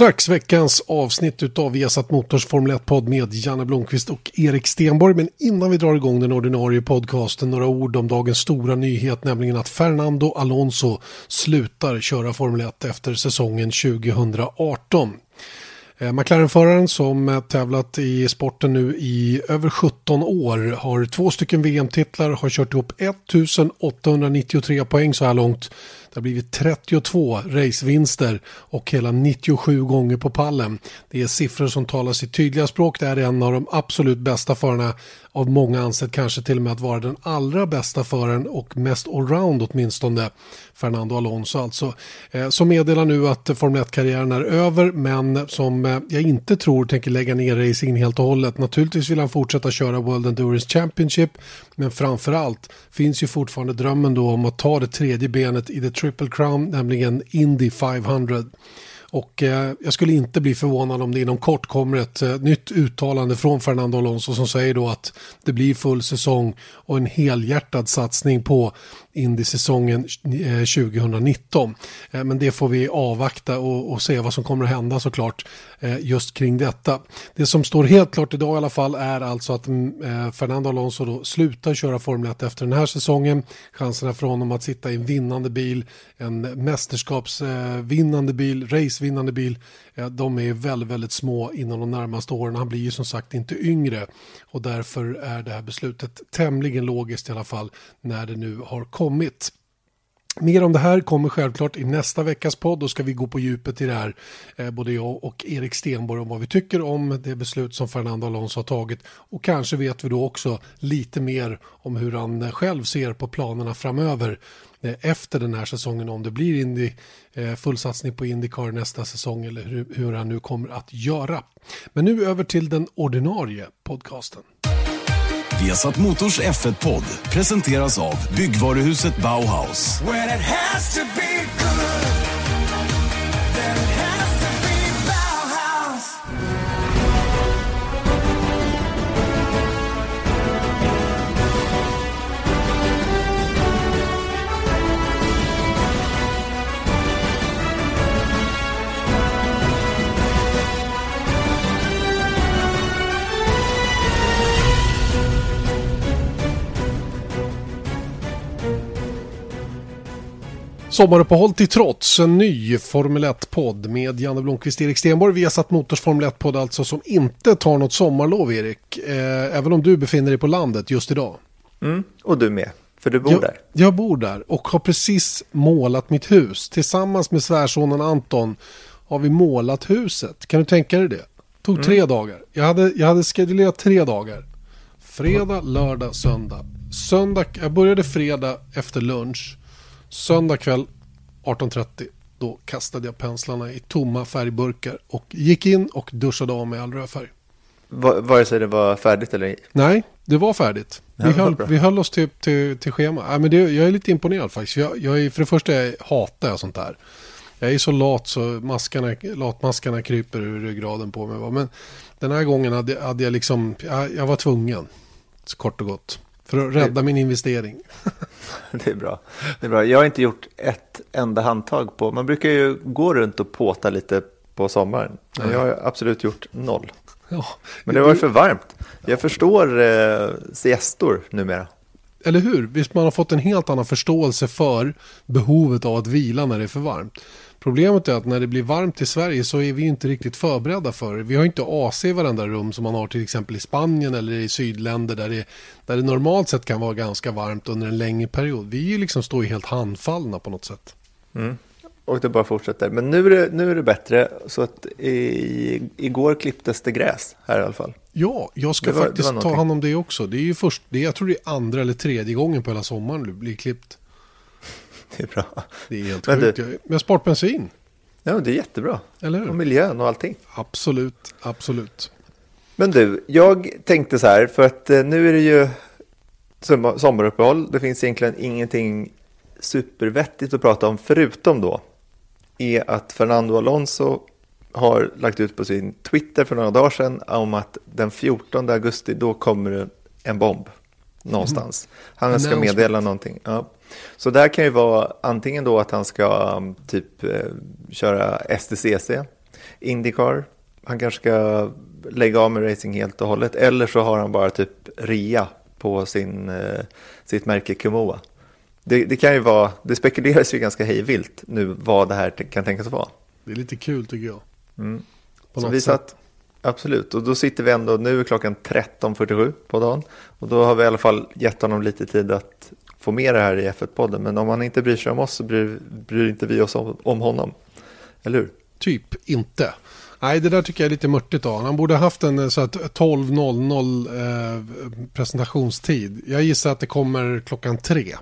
Strax veckans avsnitt utav Viasat Motors Formel 1-podd med Janne Blomqvist och Erik Stenborg. Men innan vi drar igång den ordinarie podcasten, några ord om dagens stora nyhet, nämligen att Fernando Alonso slutar köra Formel 1 efter säsongen 2018. Eh, McLaren-föraren som tävlat i sporten nu i över 17 år har två stycken VM-titlar, har kört ihop 1893 poäng så här långt det har blivit 32 racevinster och hela 97 gånger på pallen. Det är siffror som talar sitt tydliga språk. Det är en av de absolut bästa förarna av många ansett kanske till och med att vara den allra bästa föraren och mest allround åtminstone. Fernando Alonso alltså. Eh, som meddelar nu att Formel 1-karriären är över men som eh, jag inte tror tänker lägga ner racingen helt och hållet. Naturligtvis vill han fortsätta köra World Endurance Championship men framförallt finns ju fortfarande drömmen då om att ta det tredje benet i The Triple Crown, nämligen Indy 500. Och eh, jag skulle inte bli förvånad om det inom kort kommer ett eh, nytt uttalande från Fernando Alonso som säger då att det blir full säsong och en helhjärtad satsning på Indy-säsongen 2019. Eh, eh, men det får vi avvakta och, och, se vad som kommer att hända såklart eh, just kring detta. Det som står helt klart idag i alla fall är alltså att mm, Fernando Alonso då slutar köra Formel 1 efter den här säsongen. Chanserna för honom att sitta i en vinnande bil, en mästerskapsvinnande bil, racevinnande bil, Eh, de är väldigt, väldigt små inom de närmaste åren. Han blir ju som sagt inte yngre och därför är det här beslutet tämligen logiskt i alla fall när det nu har kommit. Mer om det här kommer självklart i nästa veckas podd. Då ska vi gå på djupet i det här, eh, både jag och Erik Stenborg, om vad vi tycker om det beslut som Fernando Alonso har tagit. Och kanske vet vi då också lite mer om hur han själv ser på planerna framöver efter den här säsongen. Om det blir Indy, eh, fullsatsning på Indycar nästa säsong eller hur, hur han nu kommer att göra. Men nu över till den ordinarie podcasten. Viasat Motors F1-podd presenteras av byggvaruhuset Bauhaus. Sommaruppehåll till trots, en ny Formel 1-podd med Janne Blomqvist, Erik Stenborg. Vi har satt Motors Formel 1-podd alltså som inte tar något sommarlov, Erik. Eh, även om du befinner dig på landet just idag. Mm, och du med, för du bor jag, där. Jag bor där och har precis målat mitt hus. Tillsammans med svärsonen Anton har vi målat huset. Kan du tänka dig det? tog mm. tre dagar. Jag hade, jag hade schedulerat tre dagar. Fredag, lördag, söndag. Söndag, jag började fredag efter lunch. Söndag kväll 18.30 då kastade jag penslarna i tomma färgburkar och gick in och duschade av med all rödfärg. Va, vare sig det var färdigt eller Nej, det var färdigt. Vi, ja, höll, vi höll oss till, till, till schema. Ja, men det, jag är lite imponerad faktiskt. Jag, jag är, för det första jag hatar jag sånt där. Jag är så lat så maskarna, latmaskarna kryper ur ryggraden på mig. Men den här gången hade, hade jag liksom, jag, jag var tvungen. Kort och gott. För att rädda min investering. Det är bra. Det är bra. Jag har inte gjort ett enda handtag på. Man brukar ju gå runt och påta lite på sommaren. Men jag har absolut gjort noll. Ja. Men det var för varmt. Jag förstår eh, siestor numera. Eller hur? Visst man har fått en helt annan förståelse för behovet av att vila när det är för varmt. Problemet är att när det blir varmt i Sverige så är vi inte riktigt förberedda för det. Vi har inte AC i varenda rum som man har till exempel i Spanien eller i sydländer där det, där det normalt sett kan vara ganska varmt under en längre period. Vi liksom står ju helt handfallna på något sätt. Mm. Och det bara fortsätter. Men nu är det, nu är det bättre. Så att i, igår klipptes det gräs här i alla fall. Ja, jag ska var, faktiskt ta hand om det också. Det är ju först, det, jag tror det är andra eller tredje gången på hela sommaren det blir klippt. Det är bra. Det är helt Men sjukt. Du... Med sportbensin. Ja, det är jättebra. Eller hur? Och miljön och allting. Absolut, absolut. Men du, jag tänkte så här, för att eh, nu är det ju sommaruppehåll. Det finns egentligen ingenting supervettigt att prata om, förutom då är att Fernando Alonso har lagt ut på sin Twitter för några dagar sedan om att den 14 augusti då kommer en bomb någonstans. Han ska meddela någonting. Ja. Så det här kan ju vara antingen då att han ska um, typ eh, köra STCC Indycar. Han kanske ska lägga av med racing helt och hållet. Eller så har han bara typ rea på sin, eh, sitt märke Kumoa. Det, det, kan ju vara, det spekuleras ju ganska hejvilt nu vad det här kan tänkas vara. Det är lite kul tycker jag. Mm. så vi satt, absolut, och då sitter vi ändå, nu är klockan 13.47 på dagen. Och då har vi i alla fall gett honom lite tid att få med det här i F1-podden. Men om han inte bryr sig om oss så bryr, bryr inte vi oss om, om honom. Eller hur? Typ inte. Nej, det där tycker jag är lite mörtigt av Han borde haft en 12.00 eh, presentationstid. Jag gissar att det kommer klockan tre.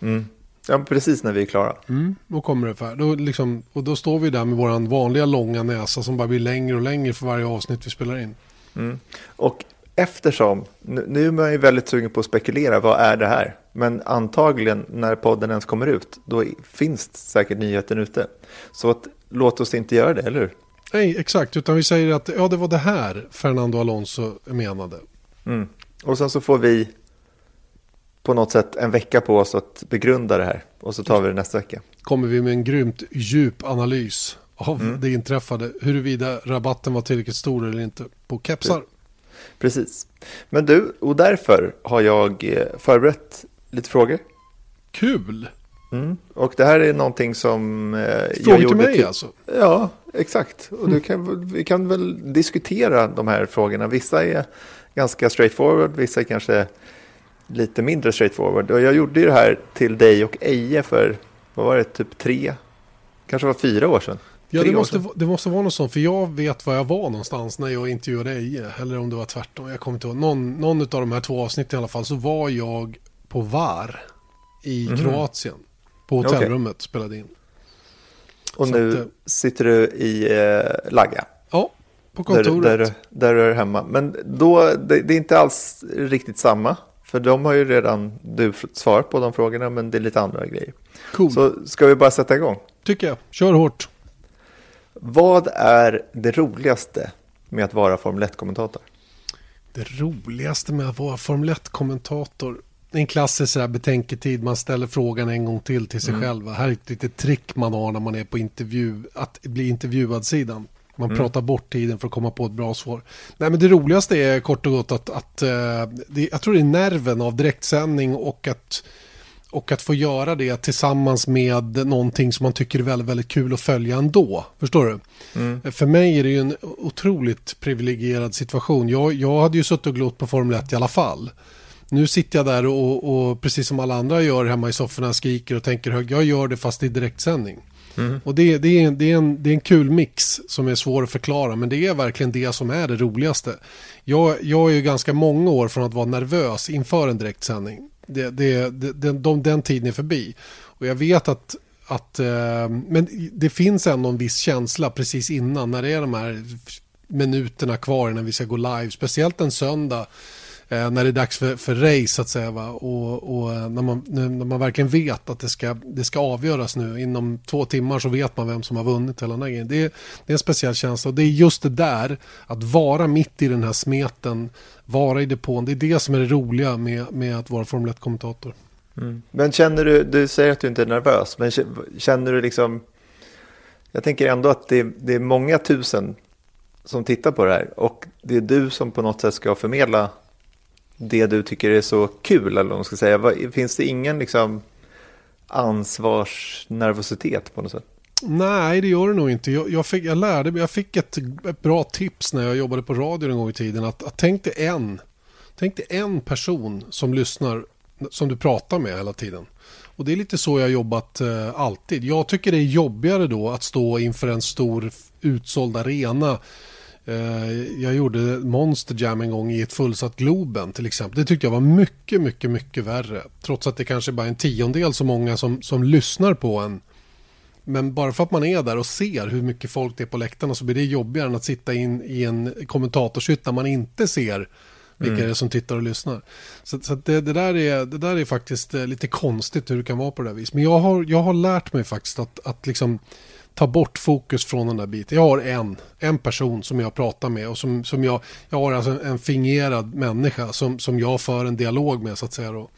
Mm. Ja, precis när vi är klara. Mm, då kommer det för. Då liksom, och då står vi där med vår vanliga långa näsa som bara blir längre och längre för varje avsnitt vi spelar in. Mm. Och eftersom, nu är man ju väldigt sugen på att spekulera, vad är det här? Men antagligen när podden ens kommer ut, då finns säkert nyheten ute. Så att, låt oss inte göra det, eller hur? Nej, exakt, utan vi säger att ja, det var det här Fernando Alonso menade. Mm. Och sen så får vi på något sätt en vecka på oss att begrunda det här. Och så tar vi det nästa vecka. Kommer vi med en grymt djup analys av mm. det inträffade. Huruvida rabatten var tillräckligt stor eller inte på kepsar. Precis. Men du, och därför har jag eh, förberett lite frågor. Kul! Mm. Och det här är någonting som eh, Frågor jag gjorde till mig till... alltså? Ja, exakt. Och du kan, vi kan väl diskutera de här frågorna. Vissa är ganska straightforward, vissa är kanske lite mindre straightforward. Och jag gjorde ju det här till dig och Eje för, vad var det, typ tre, kanske var fyra år sedan. Ja, det måste, det måste vara något sånt, för jag vet var jag var någonstans när jag intervjuade Eje, eller om det var tvärtom, jag kommer inte ihåg. Någon, någon av de här två avsnitten i alla fall, så var jag på VAR i mm. Kroatien, på hotellrummet, okay. spelade in. Och så nu att, eh, sitter du i eh, Lagga? Ja, på kontoret. Där, där, där du är hemma. Men då, det, det är inte alls riktigt samma. För de har ju redan du svarat på de frågorna, men det är lite andra grejer. Cool. Så ska vi bara sätta igång? Tycker jag. Kör hårt. Vad är det roligaste med att vara Formel 1-kommentator? Det roligaste med att vara Formel 1-kommentator? En klassisk så här betänketid, man ställer frågan en gång till till sig mm. själv. Här är ett litet trick man har när man är på intervju, att bli intervjuad sidan. Man mm. pratar bort tiden för att komma på ett bra svar. Nej, men det roligaste är kort och gott att, att uh, det, jag tror det är nerven av direktsändning och att, och att få göra det tillsammans med någonting som man tycker är väldigt, väldigt kul att följa ändå. Förstår du? Mm. För mig är det ju en otroligt privilegierad situation. Jag, jag hade ju suttit och glott på Formel 1 i alla fall. Nu sitter jag där och, och precis som alla andra gör hemma i sofforna skriker och tänker högt. Jag gör det fast i direktsändning. Mm. Och det, det, är, det, är en, det är en kul mix som är svår att förklara men det är verkligen det som är det roligaste. Jag, jag är ju ganska många år från att vara nervös inför en direktsändning. Det, det, det, den, de, den tiden är förbi. Och jag vet att, att eh, men det finns ändå en viss känsla precis innan när det är de här minuterna kvar innan vi ska gå live. Speciellt en söndag eh, när det är dags för, för race så att säga. Va? Och, och när, man, när man verkligen vet att det ska, det ska avgöras nu. Inom två timmar så vet man vem som har vunnit hela den här grejen. Det, är, det är en speciell känsla och det är just det där att vara mitt i den här smeten, vara i depån. Det är det som är det roliga med, med att vara Formel 1-kommentator. Mm. Men känner du, du säger att du inte är nervös, men känner du liksom, jag tänker ändå att det, det är många tusen som tittar på det här och det är du som på något sätt ska förmedla det du tycker är så kul, eller vad man ska säga? Finns det ingen liksom ansvarsnervositet på något sätt? Nej, det gör det nog inte. Jag, jag, fick, jag lärde mig, jag fick ett, ett, bra tips när jag jobbade på radio en gång i tiden. Att, att tänk, dig en, tänk dig en person som lyssnar, som du pratar med hela tiden. Och det är lite så jag har jobbat eh, alltid. Jag tycker det är jobbigare då att stå inför en stor utsåld arena jag gjorde Monster Jam en gång i ett fullsatt Globen till exempel. Det tyckte jag var mycket, mycket, mycket värre. Trots att det kanske bara är en tiondel så många som, som lyssnar på en. Men bara för att man är där och ser hur mycket folk det är på läktarna så blir det jobbigare än att sitta in i en kommentatorshytt där man inte ser vilka mm. det är som tittar och lyssnar. Så, så det, det, där är, det där är faktiskt eh, lite konstigt hur det kan vara på det där viset. Men jag har, jag har lärt mig faktiskt att, att liksom ta bort fokus från den där biten. Jag har en, en person som jag pratar med och som, som jag, jag har alltså en fingerad människa som, som jag för en dialog med så att säga. Då.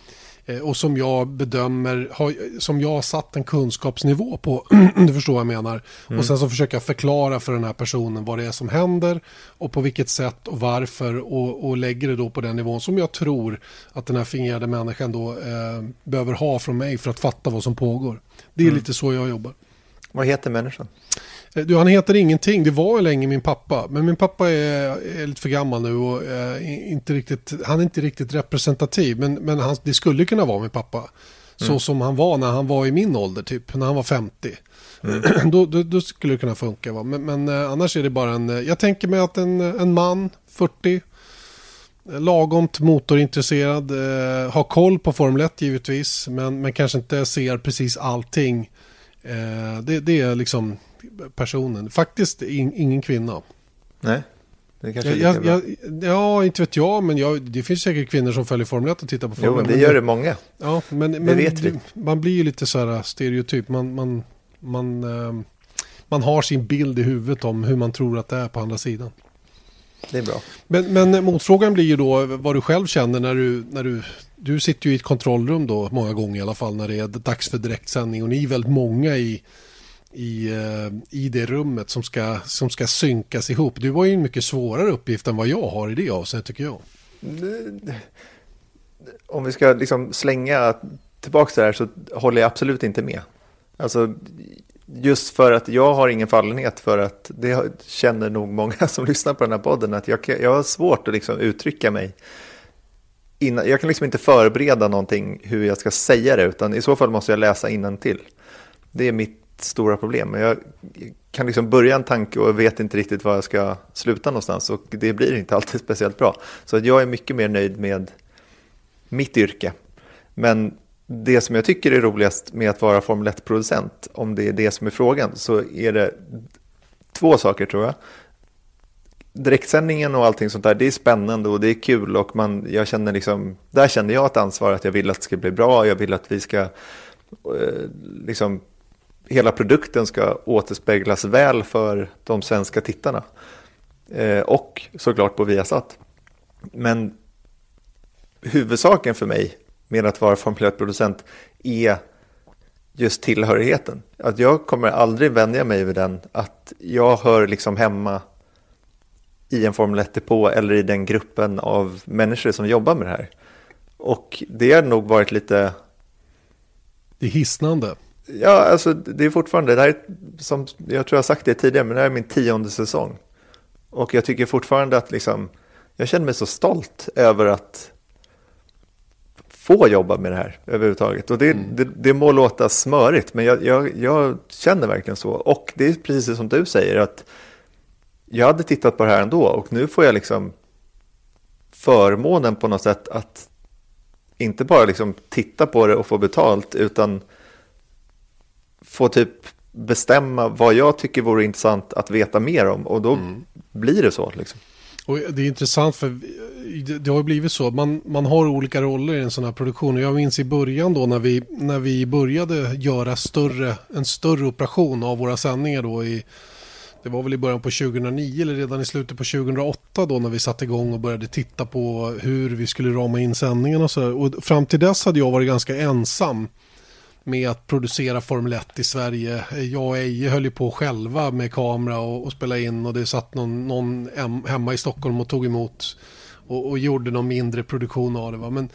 Eh, och som jag bedömer, har, som jag har satt en kunskapsnivå på, du förstår vad jag menar. Mm. Och sen så försöker jag förklara för den här personen vad det är som händer och på vilket sätt och varför och, och lägger det då på den nivån som jag tror att den här fingerade människan då eh, behöver ha från mig för att fatta vad som pågår. Det är mm. lite så jag jobbar. Vad heter människan? Eh, du, han heter ingenting. Det var ju länge min pappa. Men min pappa är, är lite för gammal nu och eh, inte riktigt, han är inte riktigt representativ. Men, men han, det skulle kunna vara min pappa. Så mm. som han var när han var i min ålder, typ när han var 50. Mm. då, då, då, skulle det kunna funka. Va? Men, men eh, annars är det bara en, jag tänker mig att en, en man, 40, lagomt motorintresserad, eh, har koll på Formel 1 givetvis, men, men kanske inte ser precis allting. Eh, det, det är liksom personen. Faktiskt in, ingen kvinna. Nej, det kanske är jag, jag, Ja, inte vet jag, men jag, det finns säkert kvinnor som följer Formel 1 och tittar på Formel 1. Jo, det gör det många. Ja, men, men vi. man blir ju lite så här stereotyp. Man, man, man, eh, man har sin bild i huvudet om hur man tror att det är på andra sidan. Det är bra. Men, men motfrågan blir ju då vad du själv känner när du, när du, du sitter ju i ett kontrollrum då många gånger i alla fall när det är dags för direktsändning och ni är väldigt många i i, eh, i det rummet som ska, som ska synkas ihop. Du har ju en mycket svårare uppgift än vad jag har i det avseendet tycker jag. Om vi ska liksom slänga tillbaka det här så håller jag absolut inte med. Alltså, just för att jag har ingen fallenhet för att det känner nog många som lyssnar på den här podden att jag, jag har svårt att liksom uttrycka mig. Innan, jag kan liksom inte förbereda någonting hur jag ska säga det utan i så fall måste jag läsa till. Det är mitt stora problem. Men jag kan liksom börja en tanke och vet inte riktigt var jag ska sluta någonstans och det blir inte alltid speciellt bra. Så att jag är mycket mer nöjd med mitt yrke. Men det som jag tycker är roligast med att vara Formel 1-producent, om det är det som är frågan, så är det två saker tror jag. Direktsändningen och allting sånt där, det är spännande och det är kul och man, jag känner liksom, där känner jag ett ansvar att jag vill att det ska bli bra, jag vill att vi ska eh, liksom hela produkten ska återspeglas väl för de svenska tittarna. Eh, och såklart på Viasat. Men huvudsaken för mig med att vara Formel 1-producent är just tillhörigheten. Att jag kommer aldrig vänja mig vid den, att jag hör liksom hemma i en Formel 1-depå eller i den gruppen av människor som jobbar med det här. Och det har nog varit lite... Det är hisnande. Ja, alltså det är fortfarande, det här är, som jag tror jag har sagt det tidigare, men det här är min tionde säsong. Och jag tycker fortfarande att liksom, jag känner mig så stolt över att få jobba med det här överhuvudtaget. Och det, mm. det, det må låta smörigt, men jag, jag, jag, känner verkligen så. Och det är precis som du säger, att jag hade tittat på det här ändå och nu får jag liksom förmånen på något sätt att inte bara liksom titta på det och få betalt, utan få typ bestämma vad jag tycker vore intressant att veta mer om och då mm. blir det så. Liksom. Och det är intressant för det har blivit så. Man, man har olika roller i en sån här produktion. Och jag minns i början då när vi, när vi började göra större, en större operation av våra sändningar då i det var väl i början på 2009 eller redan i slutet på 2008 då när vi satte igång och började titta på hur vi skulle rama in sändningarna och så. Och fram till dess hade jag varit ganska ensam med att producera Formel 1 i Sverige. Jag och Eje höll ju på själva med kamera och, och spela in och det satt någon, någon hemma i Stockholm och tog emot och, och gjorde någon mindre produktion av det. Va? Men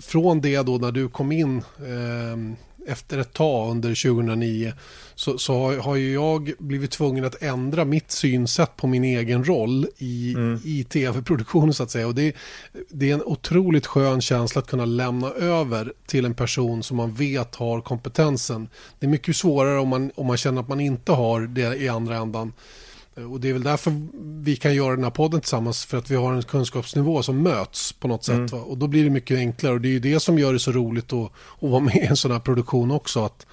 från det då när du kom in eh, efter ett tag under 2009 så, så har, har jag blivit tvungen att ändra mitt synsätt på min egen roll i, mm. i tv-produktionen så att säga. Och det, det är en otroligt skön känsla att kunna lämna över till en person som man vet har kompetensen. Det är mycket svårare om man, om man känner att man inte har det i andra ändan. Och det är väl därför vi kan göra den här podden tillsammans för att vi har en kunskapsnivå som möts på något sätt. Mm. Och då blir det mycket enklare och det är ju det som gör det så roligt att, att vara med i en sån här produktion också. Att,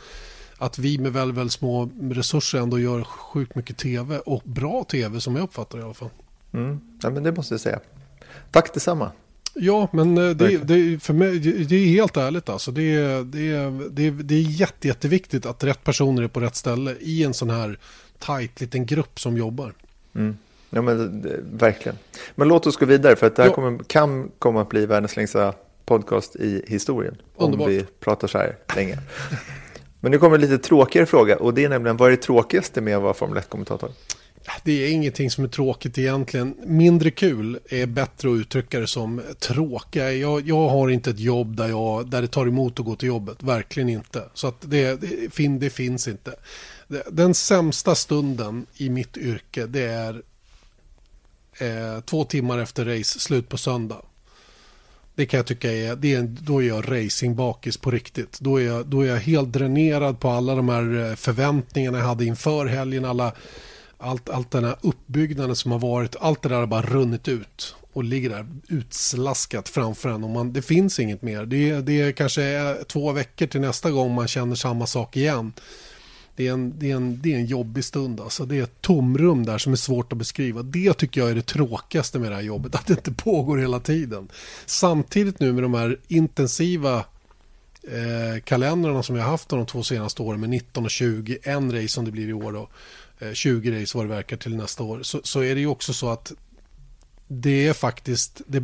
att vi med väldigt, väldigt små resurser ändå gör sjukt mycket tv och bra tv som jag uppfattar det i alla fall. Mm. Ja, men det måste jag säga. Tack detsamma. Ja, men eh, det, det, för mig, det är helt ärligt alltså. Det, det, det, det är jätte, jätteviktigt att rätt personer är på rätt ställe i en sån här tajt liten grupp som jobbar. Mm. Ja, men verkligen. Men låt oss gå vidare för att det här kommer, kan komma att bli världens längsta podcast i historien. Underbart. Om vi pratar så här länge. Men nu kommer en lite tråkigare fråga och det är nämligen vad är det tråkigaste med att vara Formel 1-kommentator? Det är ingenting som är tråkigt egentligen. Mindre kul är bättre att uttrycka det som tråkiga. Jag, jag har inte ett jobb där, jag, där det tar emot att gå till jobbet. Verkligen inte. Så att det, det, fin, det finns inte. Den sämsta stunden i mitt yrke det är eh, två timmar efter race, slut på söndag. Det kan jag tycka är, det är då är jag racingbakis på riktigt. Då är, jag, då är jag helt dränerad på alla de här eh, förväntningarna jag hade inför helgen. Alla, allt, allt den här uppbyggnaden som har varit, allt det där har bara runnit ut och ligger där utslaskat framför en. Och man, det finns inget mer. Det, det är kanske två veckor till nästa gång man känner samma sak igen det är, en, det, är en, det är en jobbig stund. Alltså. Det är ett tomrum där som är svårt att beskriva. Det tycker jag är det tråkigaste med det här jobbet. Att det inte pågår hela tiden. Samtidigt nu med de här intensiva eh, kalendrarna som vi har haft de två senaste åren med 19 och 20. En race som det blir i år då. Eh, 20 race vad det verkar till nästa år. Så, så är det ju också så att det är faktiskt... Det,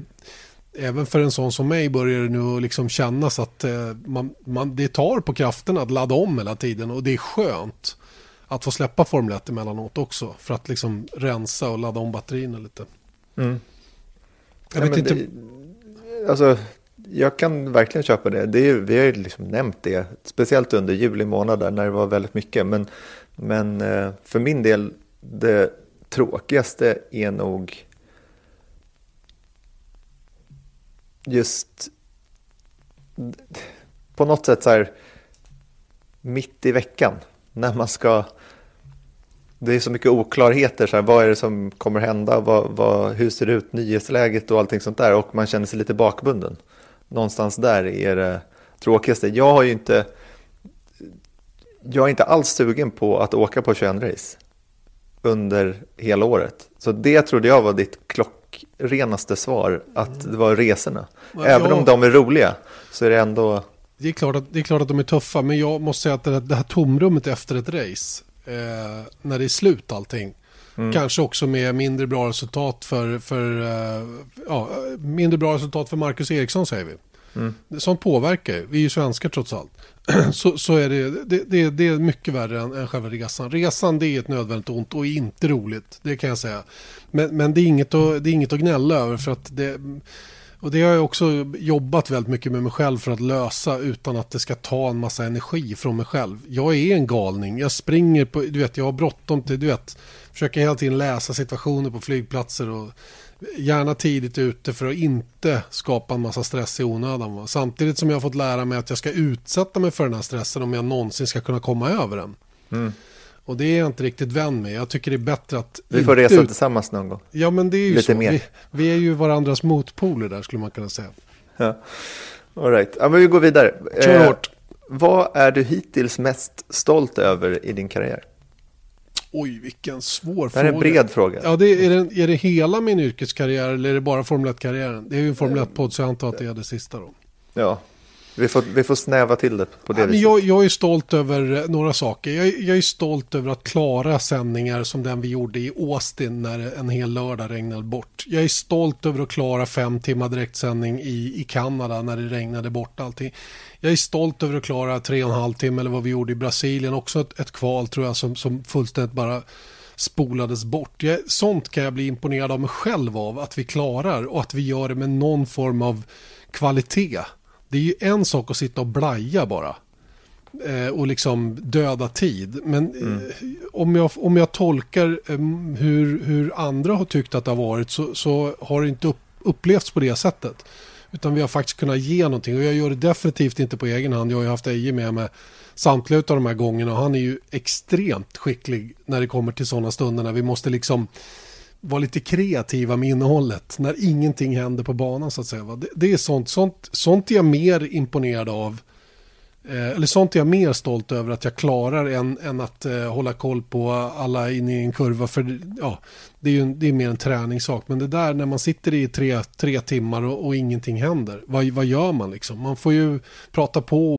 även för en sån som mig börjar det nu liksom kännas att eh, man, man, det tar på krafterna att ladda om hela tiden och det är skönt att få släppa Formel 1 emellanåt också för att liksom rensa och ladda om batterierna lite. Mm. Jag vet inte. Det, alltså, jag kan verkligen köpa det. det är, vi har ju liksom nämnt det, speciellt under juli månad när det var väldigt mycket. Men, men eh, för min del, det tråkigaste är nog just på något sätt så här mitt i veckan när man ska det är så mycket oklarheter, så här, vad är det som kommer hända, vad, vad, hur ser det ut, nyhetsläget och allting sånt där och man känner sig lite bakbunden. Någonstans där är det tråkigaste. Jag har ju inte, jag är inte alls sugen på att åka på 21 race under hela året. Så det trodde jag var ditt klock renaste svar att det var resorna. Även ja. om de är roliga så är det ändå... Det är, klart att, det är klart att de är tuffa, men jag måste säga att det, det här tomrummet efter ett race, eh, när det är slut allting, mm. kanske också med mindre bra resultat för, för eh, ja, mindre bra resultat för Marcus Eriksson säger vi. Mm. Sånt påverkar ju, vi är ju svenskar trots allt. så, så är det, det, det, det, är mycket värre än, än själva resan. Resan det är ett nödvändigt ont och inte roligt, det kan jag säga. Men, men det, är inget att, det är inget att gnälla över för att det... Och det har jag också jobbat väldigt mycket med mig själv för att lösa utan att det ska ta en massa energi från mig själv. Jag är en galning, jag springer på, du vet, jag har bråttom till, du vet, försöker hela tiden läsa situationer på flygplatser och gärna tidigt ute för att inte skapa en massa stress i onödan. Va? Samtidigt som jag har fått lära mig att jag ska utsätta mig för den här stressen om jag någonsin ska kunna komma över den. Mm. Och det är jag inte riktigt vän med. Jag tycker det är bättre att... Vi får resa ut... tillsammans någon gång. Ja, men det är ju Lite så. Mer. Vi, vi, är ju varandras motpoler där skulle man kunna säga. Ja, all right. Ja, men vi går vidare. Kör hårt. Eh, vad är du hittills mest stolt över i din karriär? Oj, vilken svår fråga. Det är en bred fråga. Ja, det är, är, är det hela min yrkeskarriär eller är det bara Formel 1-karriären? Det är ju en Formel 1-podd så jag antar att det är det sista då. Ja, vi får, vi får snäva till det på det ja, viset. Jag, jag är stolt över några saker. Jag, jag, är stolt över att klara sändningar som den vi gjorde i Austin när en hel lördag regnade bort. Jag är stolt över att klara fem timmar direktsändning i, i Kanada när det regnade bort allting. Jag är stolt över att klara tre och en halv timme eller vad vi gjorde i Brasilien. Också ett, ett kval tror jag som, som fullständigt bara spolades bort. Jag, sånt kan jag bli imponerad av mig själv av att vi klarar och att vi gör det med någon form av kvalitet. Det är ju en sak att sitta och blaja bara eh, och liksom döda tid. Men mm. Eh, om, jag, om jag tolkar eh, hur, hur andra har tyckt att det har varit så, så har det inte upp, upplevts på det sättet. Utan vi har faktiskt kunnat ge någonting och jag gör det definitivt inte på egen hand. Jag har ju haft Eje med mig samtliga av de här gångerna och han är ju extremt skicklig när det kommer till sådana stunder när vi måste liksom vara lite kreativa med innehållet när ingenting händer på banan så att säga. Det, det är sånt, sånt, sånt är jag mer imponerad av eh, eller sånt är jag mer stolt över att jag klarar än, än att eh, hålla koll på alla in i en kurva. För ja, det är ju det är mer en träningssak. Men det där när man sitter i tre, tre timmar och, och ingenting händer. Vad, vad gör man liksom? Man får ju prata på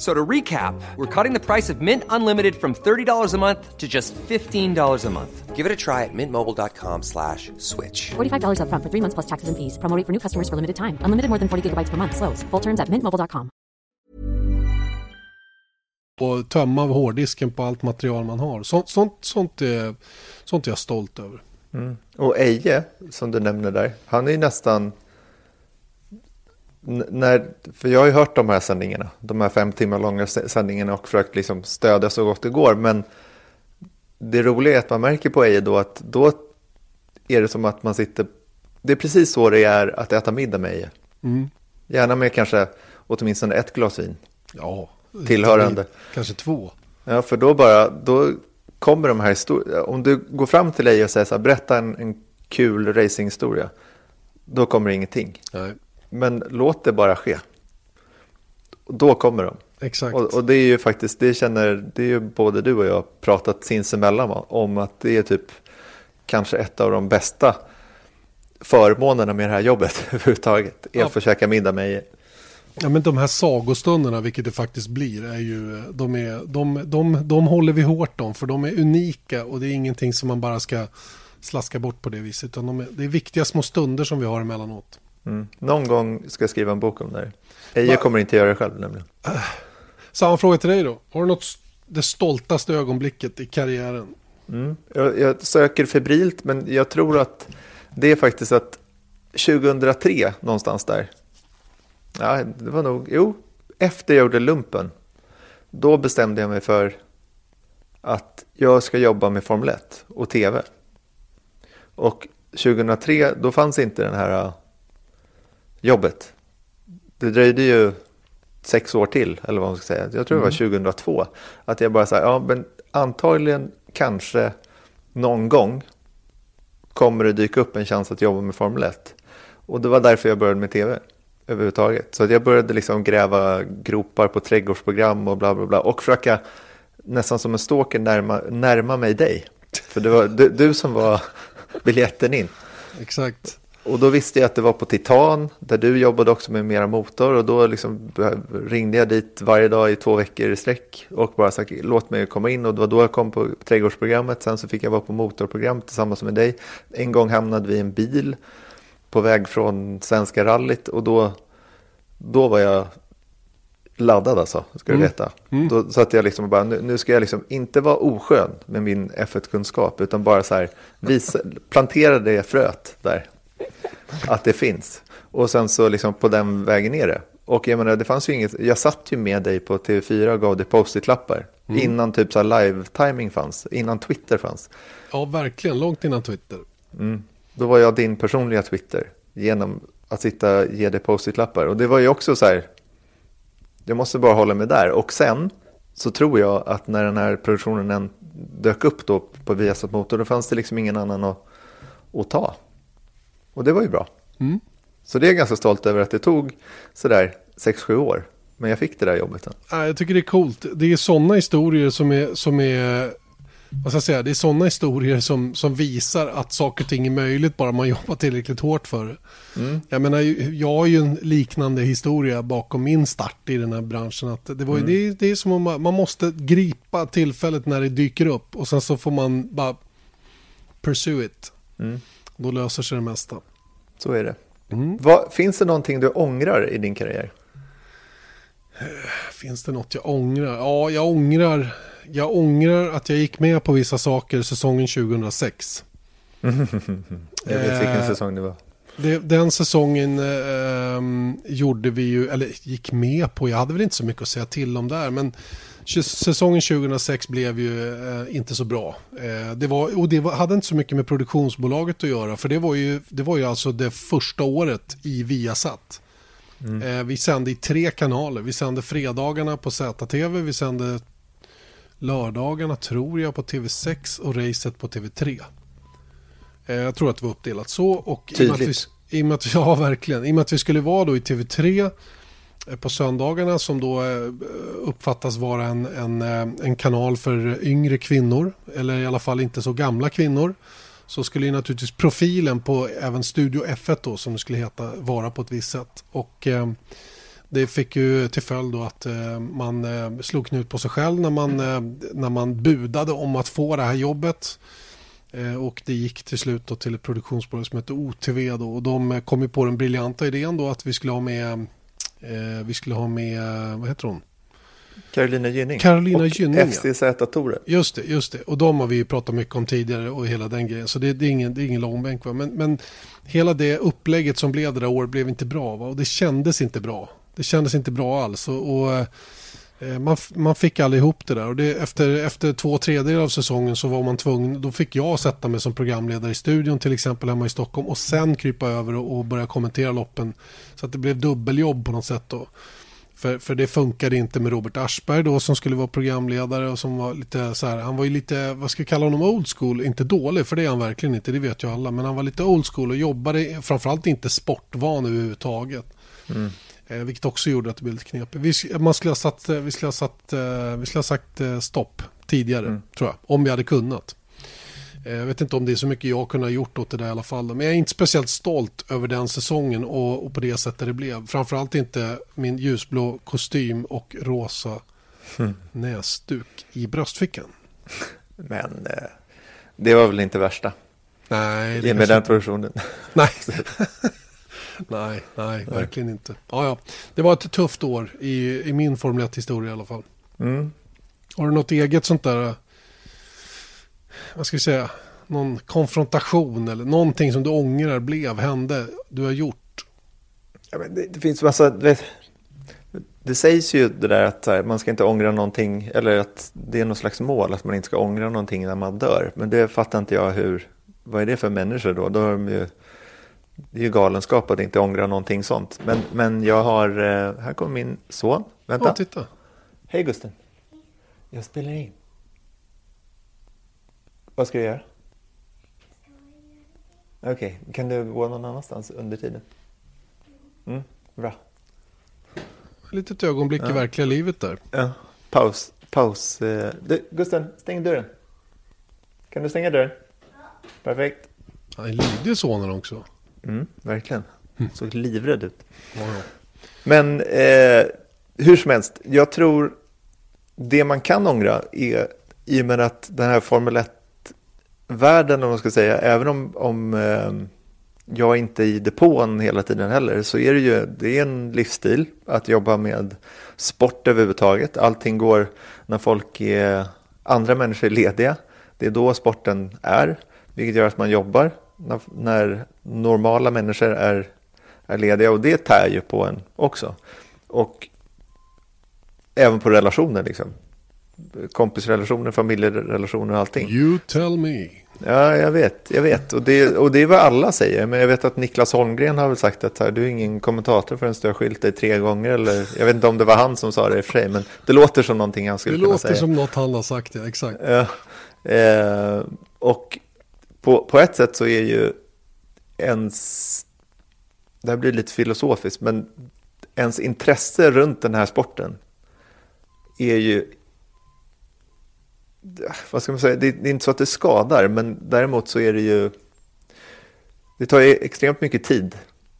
F- So to recap, we're cutting the price of Mint Unlimited from $30 a month to just $15 a month. Give it a try at mintmobile.com slash switch. $45 upfront for three months plus taxes and fees. Promo rate for new customers for limited time. Unlimited more than 40 gigabytes per month. Slows. Full terms at mintmobile.com. Och tömma hårddisken på allt material man har. Sånt, sånt, sånt, är, sånt är jag stolt över. Mm. Och Eje, som du nämner där, han är ju nästan... När, för jag har ju hört de här sändningarna, de här fem timmar långa sä- sändningarna och försökt liksom stödja så gott det går. Men det roliga är att man märker på Eje då att då är det som att man sitter... Det är precis så det är att äta middag med Eje. Gärna med kanske åtminstone ett glas vin. Ja. Tillhörande. Kanske två. Ja, för då bara, då kommer de här historierna. Om du går fram till dig och säger så här, berätta en, en kul racinghistoria. Då kommer ingenting. Nej, Men låt det bara ske. Då kommer de. exakt. Och, och det är ju faktiskt, det känner, det är ju både du och jag pratat sinsemellan om att det är typ kanske ett av de bästa förmånerna med det här jobbet överhuvudtaget. Är Ja. att få käka middag med Ja, men de här sagostunderna, vilket det faktiskt blir, är ju, de, är, de, de, de håller vi hårt om. För de är unika och det är ingenting som man bara ska slaska bort på det viset. Utan de är, det är viktiga små stunder som vi har emellanåt. Mm. Någon gång ska jag skriva en bok om det här. Eje kommer inte göra det själv nämligen. Samma fråga till dig då. Har du något det stoltaste ögonblicket i karriären? Mm. Jag, jag söker febrilt, men jag tror att det är faktiskt att 2003 någonstans där. Ja, det var nog, jo, efter jag gjorde lumpen. Då bestämde jag mig för att jag ska jobba med Formel 1 och tv. Och 2003, då fanns inte den här uh, jobbet. Det dröjde ju sex år till, eller vad man ska säga. Jag tror det var 2002. Att jag bara sa, ja men antagligen, kanske, någon gång kommer det dyka upp en chans att jobba med Formel 1. Och det var därför jag började med tv överhuvudtaget. Så att jag började liksom gräva gropar på trädgårdsprogram och bla bla bla. Och försöka nästan som en stalker närma, närma mig dig. För det var du, du som var biljetten in. Exakt. Och då visste jag att det var på Titan, där du jobbade också med mera motor. Och då liksom ringde jag dit varje dag i två veckor i sträck. Och bara sagt, låt mig komma in. Och det var då jag kom på trädgårdsprogrammet. Sen så fick jag vara på motorprogram tillsammans med dig. En gång hamnade vi i en bil på väg från Svenska rallyt. Och då, då var jag laddad alltså, ska du veta. Då, så att jag liksom bara, nu, nu ska jag liksom inte vara oskön med min F1-kunskap. Utan bara så här, visa, plantera det fröet där att det finns. Och sen så liksom på den vägen är det. Och jag menar, det fanns ju inget, jag satt ju med dig på TV4 och gav dig post-it-lappar. Innan typ så live-timing fanns, innan Twitter fanns. Ja, verkligen. Långt innan Twitter. Då var jag din personliga Twitter genom att sitta och ge dig post-it-lappar. Och det var ju också så här, jag måste bara hålla mig där. Och sen så tror jag att när den här produktionen dök upp då på Viasat Motor, då fanns det liksom ingen annan att, att ta. Och det var ju bra. Så det är jag ganska stolt över att det tog sådär 6-7 år. Men jag fick det där jobbet. Ja, jag tycker det är coolt. Det är sådana historier som är, som är vad ska jag säga, det är sådana historier som, som visar att saker och ting är möjligt bara man jobbar tillräckligt hårt för det. Jag menar, jag har ju en liknande historia bakom min start i den här branschen. Att det, var, ju- det, är- det är som om man, man måste gripa tillfället när det dyker upp och sen så får man bara pursue it. Då löser sig det mesta. Så är det. Vad, finns det någonting du ångrar i din karriär? Finns det något jag ångrar? Ja, jag ångrar, jag ångrar att jag gick med på vissa saker säsongen 2006. Jag vet vilken Eh, säsong det var. Det, den säsongen eh, gjorde vi ju, eller gick med på, jag hade väl inte så mycket att säga till om där, men säsongen 2006 blev ju eh, inte så bra. Eh, det var, och det var, hade inte så mycket med produktionsbolaget att göra, för det var ju, det var ju alltså det första året i Viasat. Eh, vi sände i tre kanaler, vi sände fredagarna på ZTV, vi sände lördagarna tror jag på TV6 och racet på TV3. Eh, Jag tror att det var uppdelat så. Och i och med att vi, Tydligt. i och med att, Ja, verkligen. I och med att vi skulle vara då i TV3 eh, Eh, på söndagarna som då eh, uppfattas vara en, en, eh, en kanal för yngre kvinnor eller i alla fall inte så gamla kvinnor så skulle ju naturligtvis profilen på även Studio F1 då som det skulle heta vara på ett visst sätt. Och eh, det fick ju till följd då att eh, man eh, slog knut på sig själv när man, när man budade om att få det här jobbet. Och det gick till slut då till ett produktionsbolag som heter OTV då, och de kom ju på den briljanta idén då att vi skulle ha med vi skulle ha med, vad heter hon? Carolina Gynning. Carolina och Gynning, FCZ Tore. Just det, just det. Och de har vi pratat mycket om tidigare och hela den grejen. Så det, det är ingen, det är ingen långbänk. Men, men hela det upplägget som blev det där året blev inte bra. Va? Och det kändes inte bra. Det kändes inte bra alls. Och, och eh, Eh, man, man fick aldrig ihop det där. Och det, efter, efter två tredjedelar av säsongen så var man tvungen. Då fick jag sätta mig som programledare i studion till exempel hemma i Stockholm. Och sen krypa över och, och börja kommentera loppen. Så att det blev dubbeljobb på något sätt då. För, för det funkade inte med Robert Aschberg då som skulle vara programledare och som var lite så här, han var ju lite, vad ska vi kalla honom, old school, inte dålig för det är han verkligen inte, det vet ju alla, men han var lite old school och jobbade framförallt inte sportvan överhuvudtaget. Mm. Eh, vilket också gjorde att det blev lite knepigt. Vi, man skulle ha satt, eh, vi skulle ha satt, eh, vi skulle ha sagt eh, stopp tidigare, mm. tror jag, om vi hade kunnat. Jag vet inte om det är så mycket jag kunde ha gjort åt det där i alla fall. Men jag är inte speciellt stolt över den säsongen och, och på det sättet det blev. Framförallt inte min ljusblå kostym och rosa mm. näsduk i bröstfickan. Men det var väl inte värsta? Nej. Det med den produktionen. Nej. nej, nej, verkligen inte. Ja, ja. Det var ett tufft år i, i min Formel 1-historia i alla fall. Mm. Har du något eget sånt där vad ska vi säga, någon konfrontation eller någonting som du ångrar blev, hände, du har gjort? Ja, men det, det finns massa, vet, det sägs ju det där att här, man ska inte ångra någonting, eller att det är något slags mål att man inte ska ångra någonting när man dör. Men det fattar inte jag hur, vad är det för människor då? då är de ju, det är ju galenskap att inte ångra någonting sånt. Men, men jag har, eh, här kommer min son, vänta. Ja, titta. Hej Gusten. Jag spelar in. Vad ska du göra? Okej, okay. kan du gå någon annanstans under tiden? Mm, bra. Ett litet ögonblick ja. i verkliga livet där. Ja, paus. Paus. Eh, du, Gusten, stäng dörren. Kan du stänga dörren? Ja. Perfekt. Han är lydig sonen också. Mm, verkligen. Mm. Såg livrädd ut. Ja. Men eh, hur som helst, jag tror det man kan ångra är i och med att den här Formel 1 världen, om man ska säga, även om, om eh, jag inte är i depån hela tiden heller, så är det ju det är en livsstil att jobba med sport överhuvudtaget. Allting går när folk är, andra människor är lediga. Det är då sporten är, vilket gör att man jobbar när, när normala människor är, är lediga och det tär ju på en också. Och även på relationer liksom kompisrelationer, familjerelationer och allting. You tell me. Ja, jag vet, jag vet. Och det, och det är vad alla säger. Men jag vet att Niklas Holmgren har väl sagt att här, du är ingen kommentator förrän du har skilt dig tre gånger. Eller, jag vet inte om det var han som sa det i och för sig, men det låter som någonting han skulle det kunna säga. Det låter som något han har sagt, ja, exakt. Ja, eh, och på, på ett sätt så är ju ens, det här blir lite filosofiskt, men ens intresse runt den här sporten är ju vad ska man säga, det, är inte så att det skadar, men däremot så är det ju, det tar ju extremt mycket tid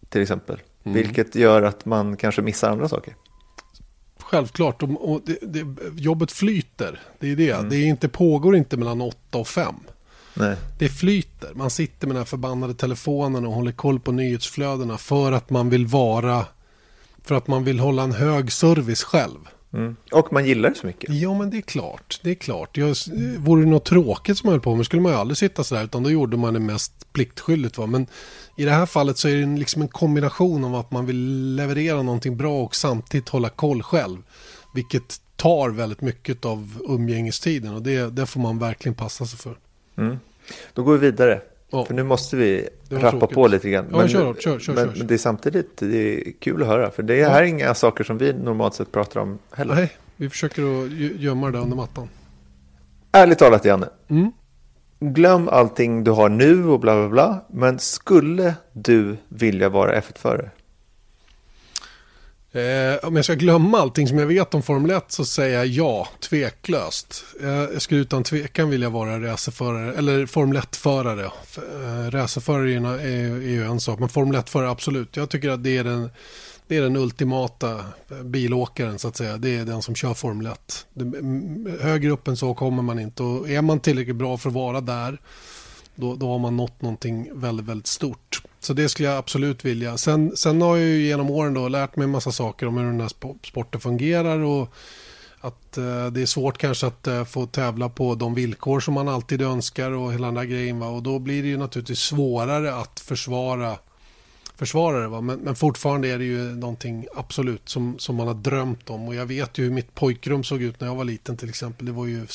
till exempel, mm. vilket gör att man kanske missar andra saker. Självklart, och det, det, jobbet flyter, det är det. Mm. Det är inte, pågår inte mellan åtta och fem. Nej. Det flyter, man sitter med den här förbannade telefonen och håller koll på nyhetsflödena för att man vill vara, för att man vill hålla en hög service själv. Mm. Och man gillar det så mycket. Ja, men det är klart. Det är klart. Jag, vore det något tråkigt som man höll på med skulle man ju aldrig sitta sådär, utan då gjorde man det mest pliktskyldigt. Va? Men i det här fallet så är det liksom en kombination av att man vill leverera någonting bra och samtidigt hålla koll själv. Vilket tar väldigt mycket av umgängestiden och det, det får man verkligen passa sig för. Mm. Då går vi vidare. Ja. För nu måste vi rappa tråkigt. på lite grann. Ja, men, kör, kör, kör, men, men, det är samtidigt det är kul att höra. För det är ja. här inga saker som vi normalt sett pratar om heller. Nej, vi försöker att gömma det under mattan. Ärligt talat, Janne. Mm. Glöm allting du har nu och bla bla bla. Men skulle du vilja vara F1-förare? Eh, om jag ska glömma allting som jag vet om Formel 1 så säger jag ja, tveklöst. Eh, jag skulle utan tvekan vilja vara racerförare, eller Formel 1-förare. Eh, racerförare är, är, är ju en sak, men Formel 1-förare absolut. Jag tycker att det är den, det är den ultimata bilåkaren så att säga. Det är den som kör Formel 1. Det, högre upp än så kommer man inte och är man tillräckligt bra för att vara där då, då har man nått någonting väldigt, väldigt stort. Så det skulle jag absolut vilja. Sen, sen har jag ju genom åren då lärt mig en massa saker om hur den här sporten fungerar och att eh, det är svårt kanske att eh, få tävla på de villkor som man alltid önskar och hela den där grejen. Va? Och då blir det ju naturligtvis svårare att försvara försvara det. Va? Men, men fortfarande är det ju någonting absolut som, som man har drömt om. Och jag vet ju hur mitt pojkrum såg ut när jag var liten till exempel. Det var ju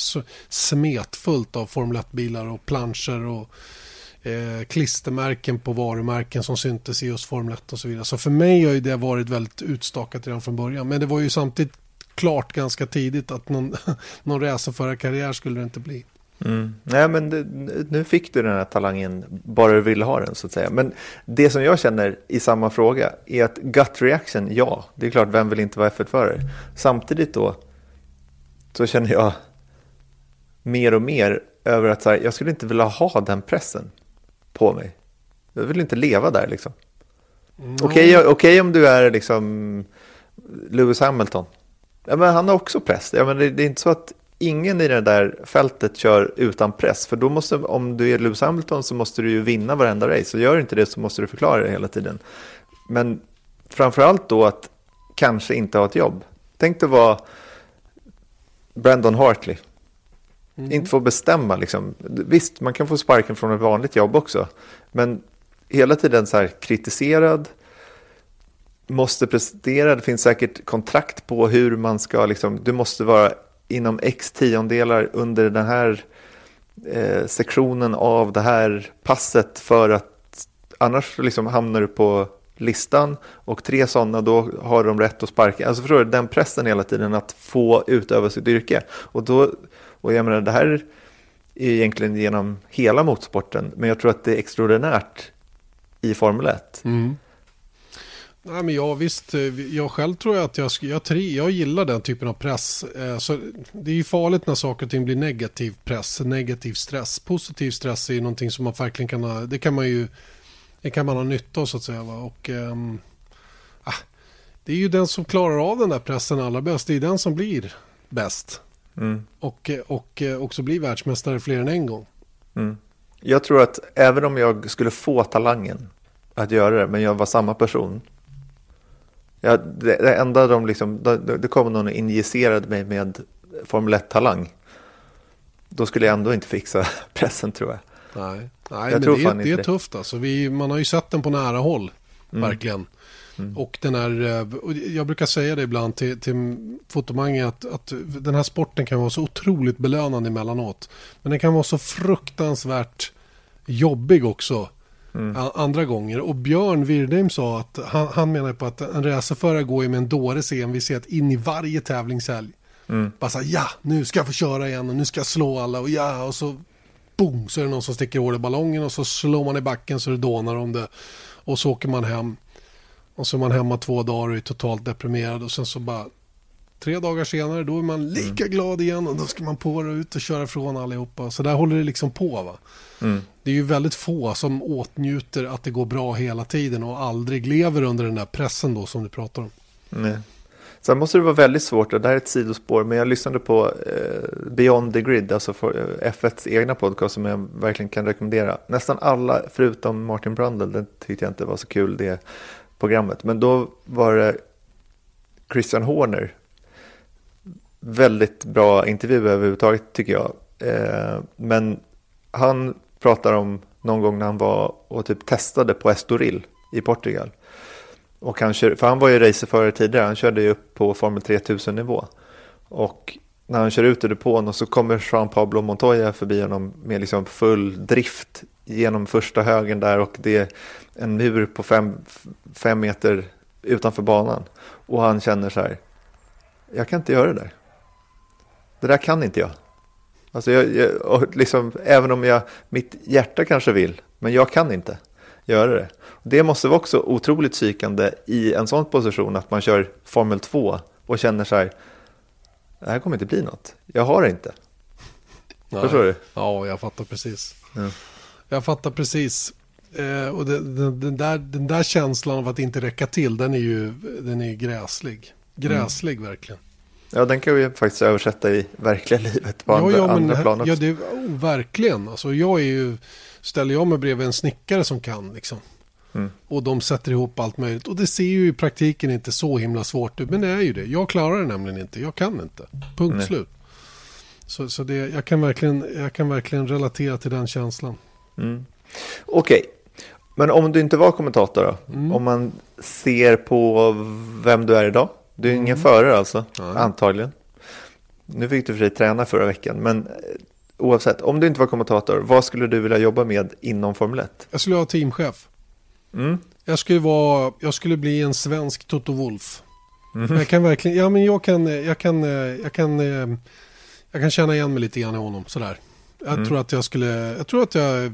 smetfullt av Formel 1-bilar och planscher och eh, klistermärken på varumärken som syntes i just Formel 1 och så vidare. Så för mig har ju det varit väldigt utstakat redan från början. Men det var ju samtidigt klart ganska tidigt att någon, någon racerförarkarriär skulle det inte bli. Mm. Nej, men det, nu fick du den här talangen bara du ville ha den så att säga. Men det som jag känner i samma fråga är att gut reaction, ja, det är klart, vem vill inte vara F1-förare? Samtidigt då så känner jag mer och mer över att så här, jag skulle inte vilja ha den pressen på mig. Jag vill inte leva där liksom. Mm. Okej okay, okay, om du är liksom Lewis Hamilton. Ja, men han har också press. Ja, men det, det är inte så att ingen i det där fältet kör utan press. För då måste, om du är Lewis Hamilton så måste du ju vinna varenda race. Och gör inte det så måste du förklara det hela tiden. Men framförallt då att kanske inte ha ett jobb. Tänk dig vara Brandon Hartley. Mm. Inte få bestämma liksom. Visst, man kan få sparken från ett vanligt jobb också. Men hela tiden så här kritiserad. Måste prestera, det finns säkert kontrakt på hur man ska, liksom, du måste vara inom x tiondelar under den här eh, sektionen av det här passet för att annars liksom hamnar du på listan och tre sådana då har de rätt att sparka. Alltså förstår du, den pressen hela tiden att få utöva sitt yrke. Och, då, och jag menar det här är egentligen genom hela motorsporten men jag tror att det är extraordinärt i Formel 1. Mm. Nej, men jag visst, eh, jag själv tror jag att jag, jag, jag gillar den typen av press. Eh, så det är ju farligt när saker och ting blir negativ press, negativ stress. Positiv stress är någonting som man verkligen kan ha, det kan man ju, det kan man ha nytta av så att säga. Va? Och, ähm, det är ju den som klarar av den där pressen allra bäst, det är den som blir bäst. Mm. Och, och också blir världsmästare fler än en gång. Mm. Jag tror att även om jag skulle få talangen att göra det, men jag var samma person, Ja, det, det enda de liksom, det, det kom någon och injicerade mig med Formel 1-talang. Då skulle jag ändå inte fixa pressen tror jag. Nej, Nej jag men det, det är tufft alltså. Vi, man har ju sett den på nära håll, mm. verkligen. Mm. Och den här, eh, jag brukar säga det ibland till, till fotomangi att, att den här sporten kan vara så otroligt belönande emellanåt. Men den kan vara så fruktansvärt jobbig också mm. andra gånger. Och Björn Wirdheim sa att han, han menar på att en racerförare går ju med en dåres envishet in i varje tävlingshelg. Mm. Bara så här, ja, nu ska jag få köra igen och nu ska jag slå alla och ja, och så boom, så är det någon som sticker hål i ballongen och så slår man i backen så det dånar om det. Och så åker man hem. Och så är man hemma två dagar och är totalt deprimerad och sen så bara tre dagar senare då är man lika mm. glad igen och då ska man på och ut och köra ifrån allihopa. Så där håller det liksom på va. Mm. Det är ju väldigt få som åtnjuter att det går bra hela tiden och aldrig lever under den där pressen då som du pratar om. Nej. Sen måste det vara väldigt svårt, och det här är ett sidospår, men jag lyssnade på eh, Beyond the Grid, alltså för, eh, F1s egna podcast som jag verkligen kan rekommendera. Nästan alla, förutom Martin Brundle, den tyckte jag inte var så kul det programmet, men då var det Christian Horner. Väldigt bra intervju överhuvudtaget tycker jag. Eh, men han pratar om någon gång när han var och typ testade på Estoril i Portugal. Och han kör, för han var ju racerförare tidigare, han körde ju upp på Formel 3000 nivå. Och när han kör ut ur depån och så kommer Jean Pablo Montoya förbi honom med liksom full drift genom första högen där och det är en mur på fem, fem meter utanför banan. Och han känner så här, jag kan inte göra det där. Det där kan inte jag. Alltså jag, jag liksom, även om jag, mitt hjärta kanske vill, men jag kan inte. göra det. Det måste vara också otroligt psykande i en sån position att man kör Formel 2 och känner så här, det här kommer inte bli något. Jag har det inte. Förstår du? Ja, jag fattar precis. Ja. Jag fattar precis. Eh, och det, den, den, där, den där känslan av att inte räcka till, den är ju den är gräslig. Gräslig verkligen. Ja, den kan vi faktiskt översätta i verkliga livet på andra, ja, andra plan också. ja, det, oh, verkligen. Alltså, jag är ju, ställer jag mig bredvid en snickare som kan liksom. Mm. Och de sätter ihop allt möjligt. Och det ser ju i praktiken inte så himla svårt ut. Men det är ju det. Jag klarar det nämligen inte. Jag kan inte. Punkt Nej. slut. Så, så det, jag, kan verkligen, jag kan verkligen relatera till den känslan. Okej, men om du inte var kommentator då? Mm. Om man ser på vem du är idag? Du är Mm. ingen förare alltså, antagligen. Nu fick du för sig träna förra veckan, men eh, oavsett, om du inte var kommentator, vad skulle du vilja jobba med inom Formel 1? Jag skulle vara teamchef. Mm. Jag skulle, vara, jag skulle bli en svensk Toto Wolf. Mhm. Jag kan verkligen, ja men jag kan, jag kan, jag kan, jag kan känna igen mig lite grann i honom sådär. Jag Mm. tror att jag skulle, jag tror att jag,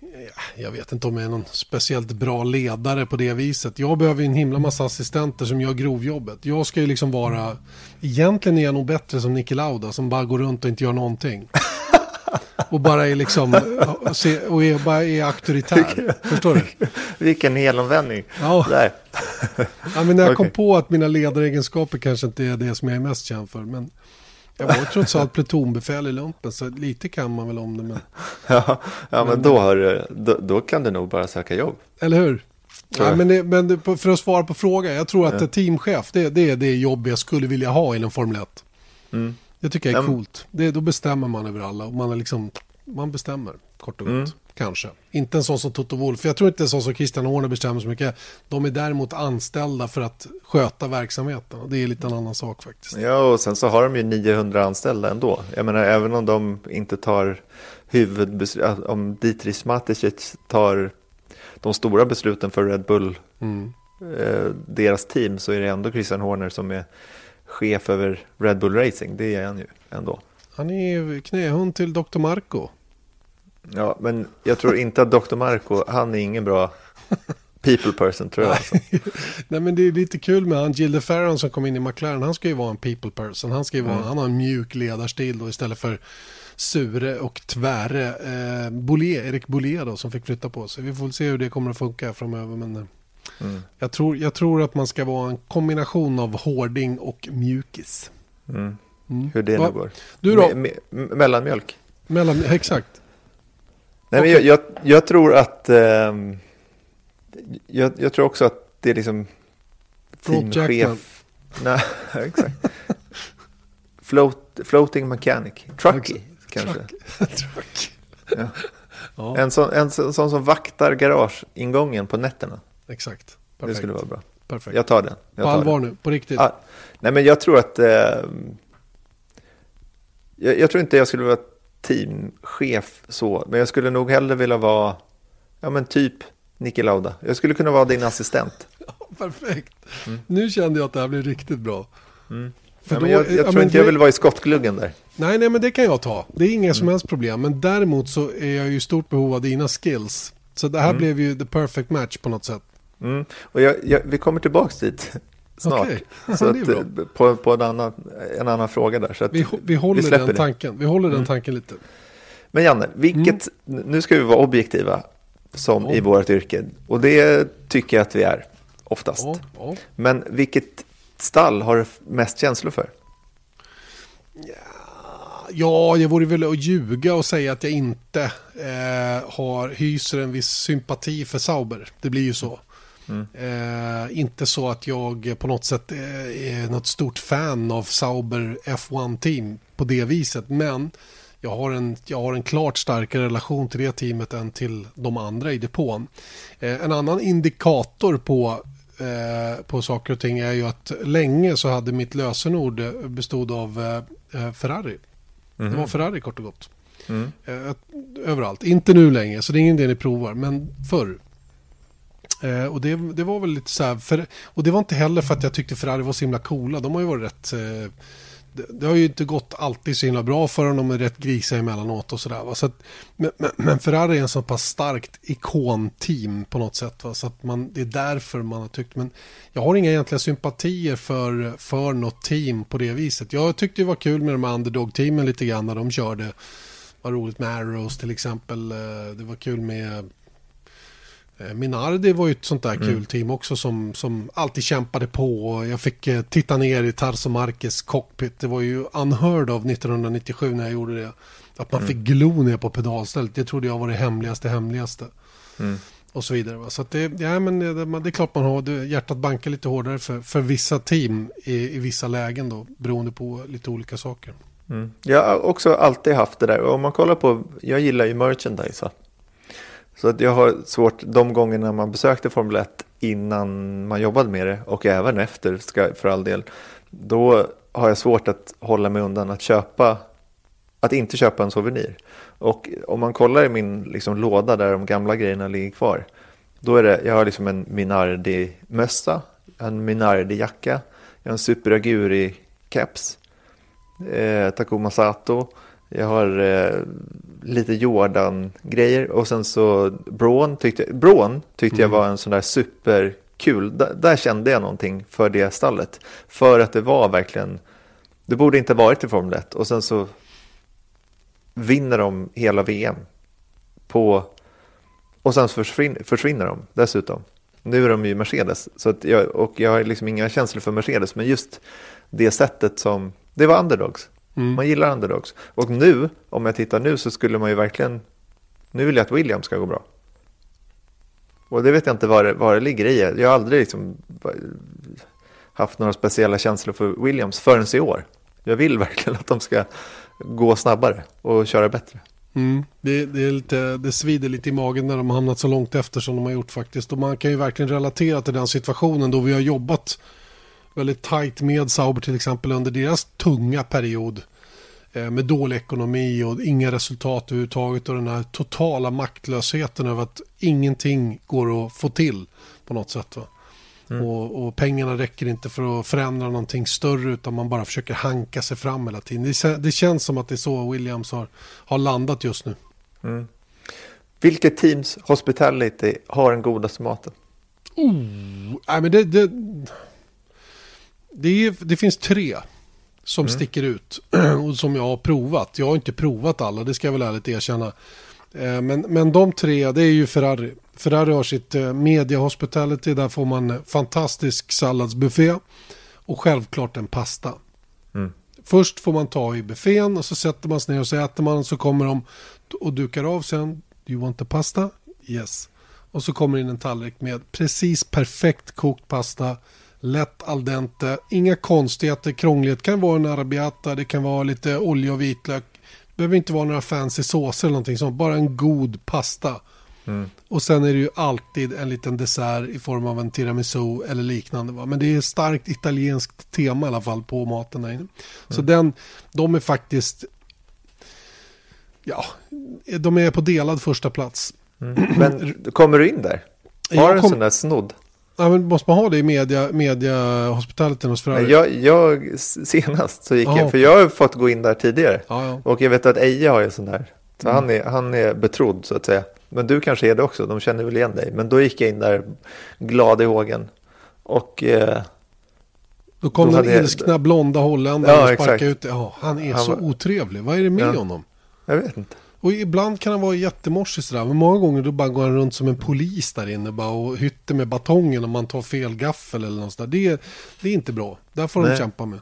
ja, jag vet inte om jag är någon speciellt bra ledare på det viset. Jag behöver en himla massa assistenter som gör grovjobbet. Jag ska ju liksom vara, egentligen är jag nog bättre som Niki Lauda som bara går runt och inte gör någonting. Och bara är liksom, och är, bara är auktoritär. Förstår du? Vilken helomvändning. Ja. Där. Ja, men när jag kom Okej. på att mina ledaregenskaper kanske inte är det som jag är mest känd för. Men jag var trots allt plutonbefäl i lumpen så lite kan man väl om det. Men... Ja, ja men då, har, du- då, då kan du nog bara söka jobb. Eller hur? Ja, men det, men det, för att svara på frågan, jag tror att teamchef det, det är det jobb jag skulle vilja ha inom Formel 1. Mm. Det tycker jag är Ja, men- coolt. Det, då bestämmer man över alla och man är liksom, man bestämmer kort och gott. Mm. Kanske. Inte en sån som Toto Wolff. Jag tror inte en sån som Christian Horner bestämmer så mycket. De är däremot anställda för att sköta verksamheten. Och det är lite en annan sak faktiskt. Ja, och sen så har de ju 900 anställda ändå. Jag menar, även om de inte tar huvudbeslut, om Dietrich Mateschitz tar de stora besluten för Red Bull, Mm. eh, deras team, så är det ändå Christian Horner som är chef över Red Bull Racing. Det är han ju ändå. Han är knähund till Dr. Marco. Ja, men jag tror inte att Dr. Marco, han är ingen bra people person tror jag. Alltså. Nej men det är lite kul med han Gilde Farron som kom in i McLaren. Han ska ju vara en people person. Han, ska ju vara, Mm. han har en mjuk ledarstil då istället för sure och tväre. Eh, Bolé, Erik Bolé då som fick flytta på sig. Vi får väl se hur det kommer att funka framöver. Men eh, Mm. jag, tror, jag tror att man ska vara en kombination av hårding och mjukis. Mm. Mm. Hur det nu går. Du då? Me- me- mellanmjölk. Mellan, exakt. Nej, men jag, jag, jag tror att... ehm, jag, jag tror också att det är liksom... Float Jackman. teamchef- Nej, exakt. Float, floating mechanic. Trucky, kanske. Truck. Ja. Ja, En, sån, en sån som vaktar garageingången på nätterna. exakt. Det Perfekt. skulle vara bra. Perfekt. Jag tar den. Jag på tar allvar den. nu, på riktigt. Ah, nej, men jag tror att... jag, jag tror inte jag skulle vara teamchef så, men jag skulle nog hellre vilja vara, ja men typ Niki Lauda. Jag skulle kunna vara din assistent. Perfekt. Nu kände jag att det här blev riktigt bra. För Mm. Ja, då- jag jag ja, tror inte jag det- vill vara i skottgluggen där. Nej, nej, men det kan jag ta. Det är inga Mm. som helst problem. Men däremot så är jag ju i stort behov av dina skills. Så det här blev ju the perfect match på något sätt. Mm. Och jag, jag, vi kommer tillbaka dit snart. Ja, Så att, eh, på på en, annan, en annan fråga där. Så Vi, vi håller släpper den. Mm. tanken. Vi håller den tanken lite. Men Janne, vilket, nu ska vi vara objektiva som Ja. i vårt yrke. Och det tycker jag att vi är oftast. Ja, ja. Men vilket stall har du mest känslor för? Ja, jag vore väl att ljuga och säga att jag inte eh, har, hyser en viss sympati för Sauber. Det blir ju så. Eh, inte så att jag på något sätt eh, är något stort fan av Sauber F1-team på det viset. Men jag har, en, jag har en klart starkare relation till det teamet än till de andra i depån. Eh, en annan indikator på, eh, på saker och ting är ju att länge så hade mitt lösenord eh, bestod av Ferrari. Det var Ferrari kort och gott. Eh, överallt. Inte nu längre, så det är ingen idé ni provar, men förr. Eh, och det, det var väl lite så här, för, och det var inte heller för att jag tyckte Ferrari var så himla coola. De har ju varit rätt, eh, det, det har ju inte gått alltid så himla bra för dem. De är rätt grisiga emellanåt och sådär. Så att, men, men, men Ferrari är en så pass starkt ikonteam på något sätt. Va? Så att man, det är därför man har tyckt. Men jag har inga egentliga sympatier för, för något team på det viset. Jag tyckte det var kul med de här underdog-teamen lite grann när de körde. Det var roligt med Arrows till exempel. Eh, det var kul med Minardi var ju ett sånt där mm. kul team också som, som alltid kämpade på. Jag fick eh, titta ner i Tarso Marques cockpit. Det var ju unheard of 1997 när jag gjorde det. Att man mm. fick glo ner på pedalstället. Det trodde jag var det hemligaste hemligaste. Mm. Och så vidare. Så det, ja, men det, det är klart man har det, hjärtat bankar lite hårdare för, för vissa team i, i vissa lägen då. Beroende på lite olika saker. Mm. Jag har också alltid haft det där. Om man kollar på, jag gillar ju merchandise. Så att jag har svårt, de gångerna man besökte Formel 1 innan man jobbade med det och även efter ska, för all del, då har jag svårt att hålla mig undan att köpa, att inte köpa en souvenir. Och om man kollar i min liksom, låda där de gamla grejerna ligger kvar, då är det, jag har liksom en Minardi-mössa, en Minardi-jacka, jag har en Super Aguri-keps, eh, Takuma Sato, jag har eh, lite Jordan-grejer och sen så Braun tyckte, Braun tyckte mm. jag var en sån där superkul. D där kände jag någonting för det stallet. För att det var verkligen, det borde inte varit i Formel 1 och sen så vinner de hela VM på, och sen försvinner, försvinner de dessutom. Nu är de ju Mercedes så att jag, och jag har liksom inga känslor för Mercedes men just det sättet som, det var underdogs. Mm. Man gillar underdogs. Och nu, om jag tittar nu så skulle man ju verkligen, nu vill jag att William ska gå bra. Och det vet jag inte vad det, vad det ligger i. Jag har aldrig liksom haft några speciella känslor för Williams förrän i år. Jag vill verkligen att de ska gå snabbare och köra bättre. Mm. Det, det, är lite, det svider lite i magen när de har hamnat så långt efter som de har gjort faktiskt. Och man kan ju verkligen relatera till den situationen då vi har jobbat väldigt tajt med Sauber till exempel under deras tunga period eh, med dålig ekonomi och inga resultat överhuvudtaget och den här totala maktlösheten över att ingenting går att få till på något sätt. Mm. Och, och, pengarna räcker inte för att förändra någonting större utan man bara försöker hanka sig fram hela tiden. Det, det känns som att det är så Williams har, har landat just nu. Mm. Vilket teams hospitality har den godaste maten? Oh, nej men det, det det, är, det finns tre som mm. sticker ut och som jag har provat. Jag har inte provat alla, det ska jag väl ärligt erkänna. Eh, men, men de tre, det är ju Ferrari. Ferrari har sitt eh, media hospitality, där får man fantastisk salladsbuffé och självklart en pasta. Mm. Först får man ta i buffén och så sätter man sig ner och så äter man och så kommer de och dukar av sen. Do you want the pasta? Yes. Och så kommer in en tallrik med precis perfekt kokt pasta lätt al dente, inga konstigheter, krånglighet. Det kan vara en arabiata, det kan vara lite olja och vitlök. Det behöver inte vara några fancy såser eller någonting sånt, bara en god pasta. Mm. Och sen är det ju alltid en liten dessert i form av en tiramisu eller liknande. Va? Men det är starkt italienskt tema i alla fall på maten där inne. Mm. Så den, de är faktiskt, ja, de är på delad första plats. Mm. Men kommer du in där? Har du en sån där snodd? Ja, men måste man ha det i media, media hospitaliteten hos Ferrari? Jag, jag, senast så gick Aha, jag, för jag har fått gå in där tidigare. Ja, ja. Och jag vet att Eje har ju sån där. Så mm. han, är, han är betrodd så att säga. Men du kanske är det också, de känner väl igen dig. Men då gick jag in där glad i hågen. Och... Eh, då kom då den ilskna blonda holländaren ja, och sparkade ut. Ja, han är han så var... otrevlig. Vad är det med ja. honom? Jag vet inte. Och ibland kan han vara jättemorsig sådär. Men många gånger då bara går han runt som en polis där inne. Bara och hytter med batongen om man tar fel gaffel eller något sådär. Det, det är inte bra. Där får Nej. de kämpa med.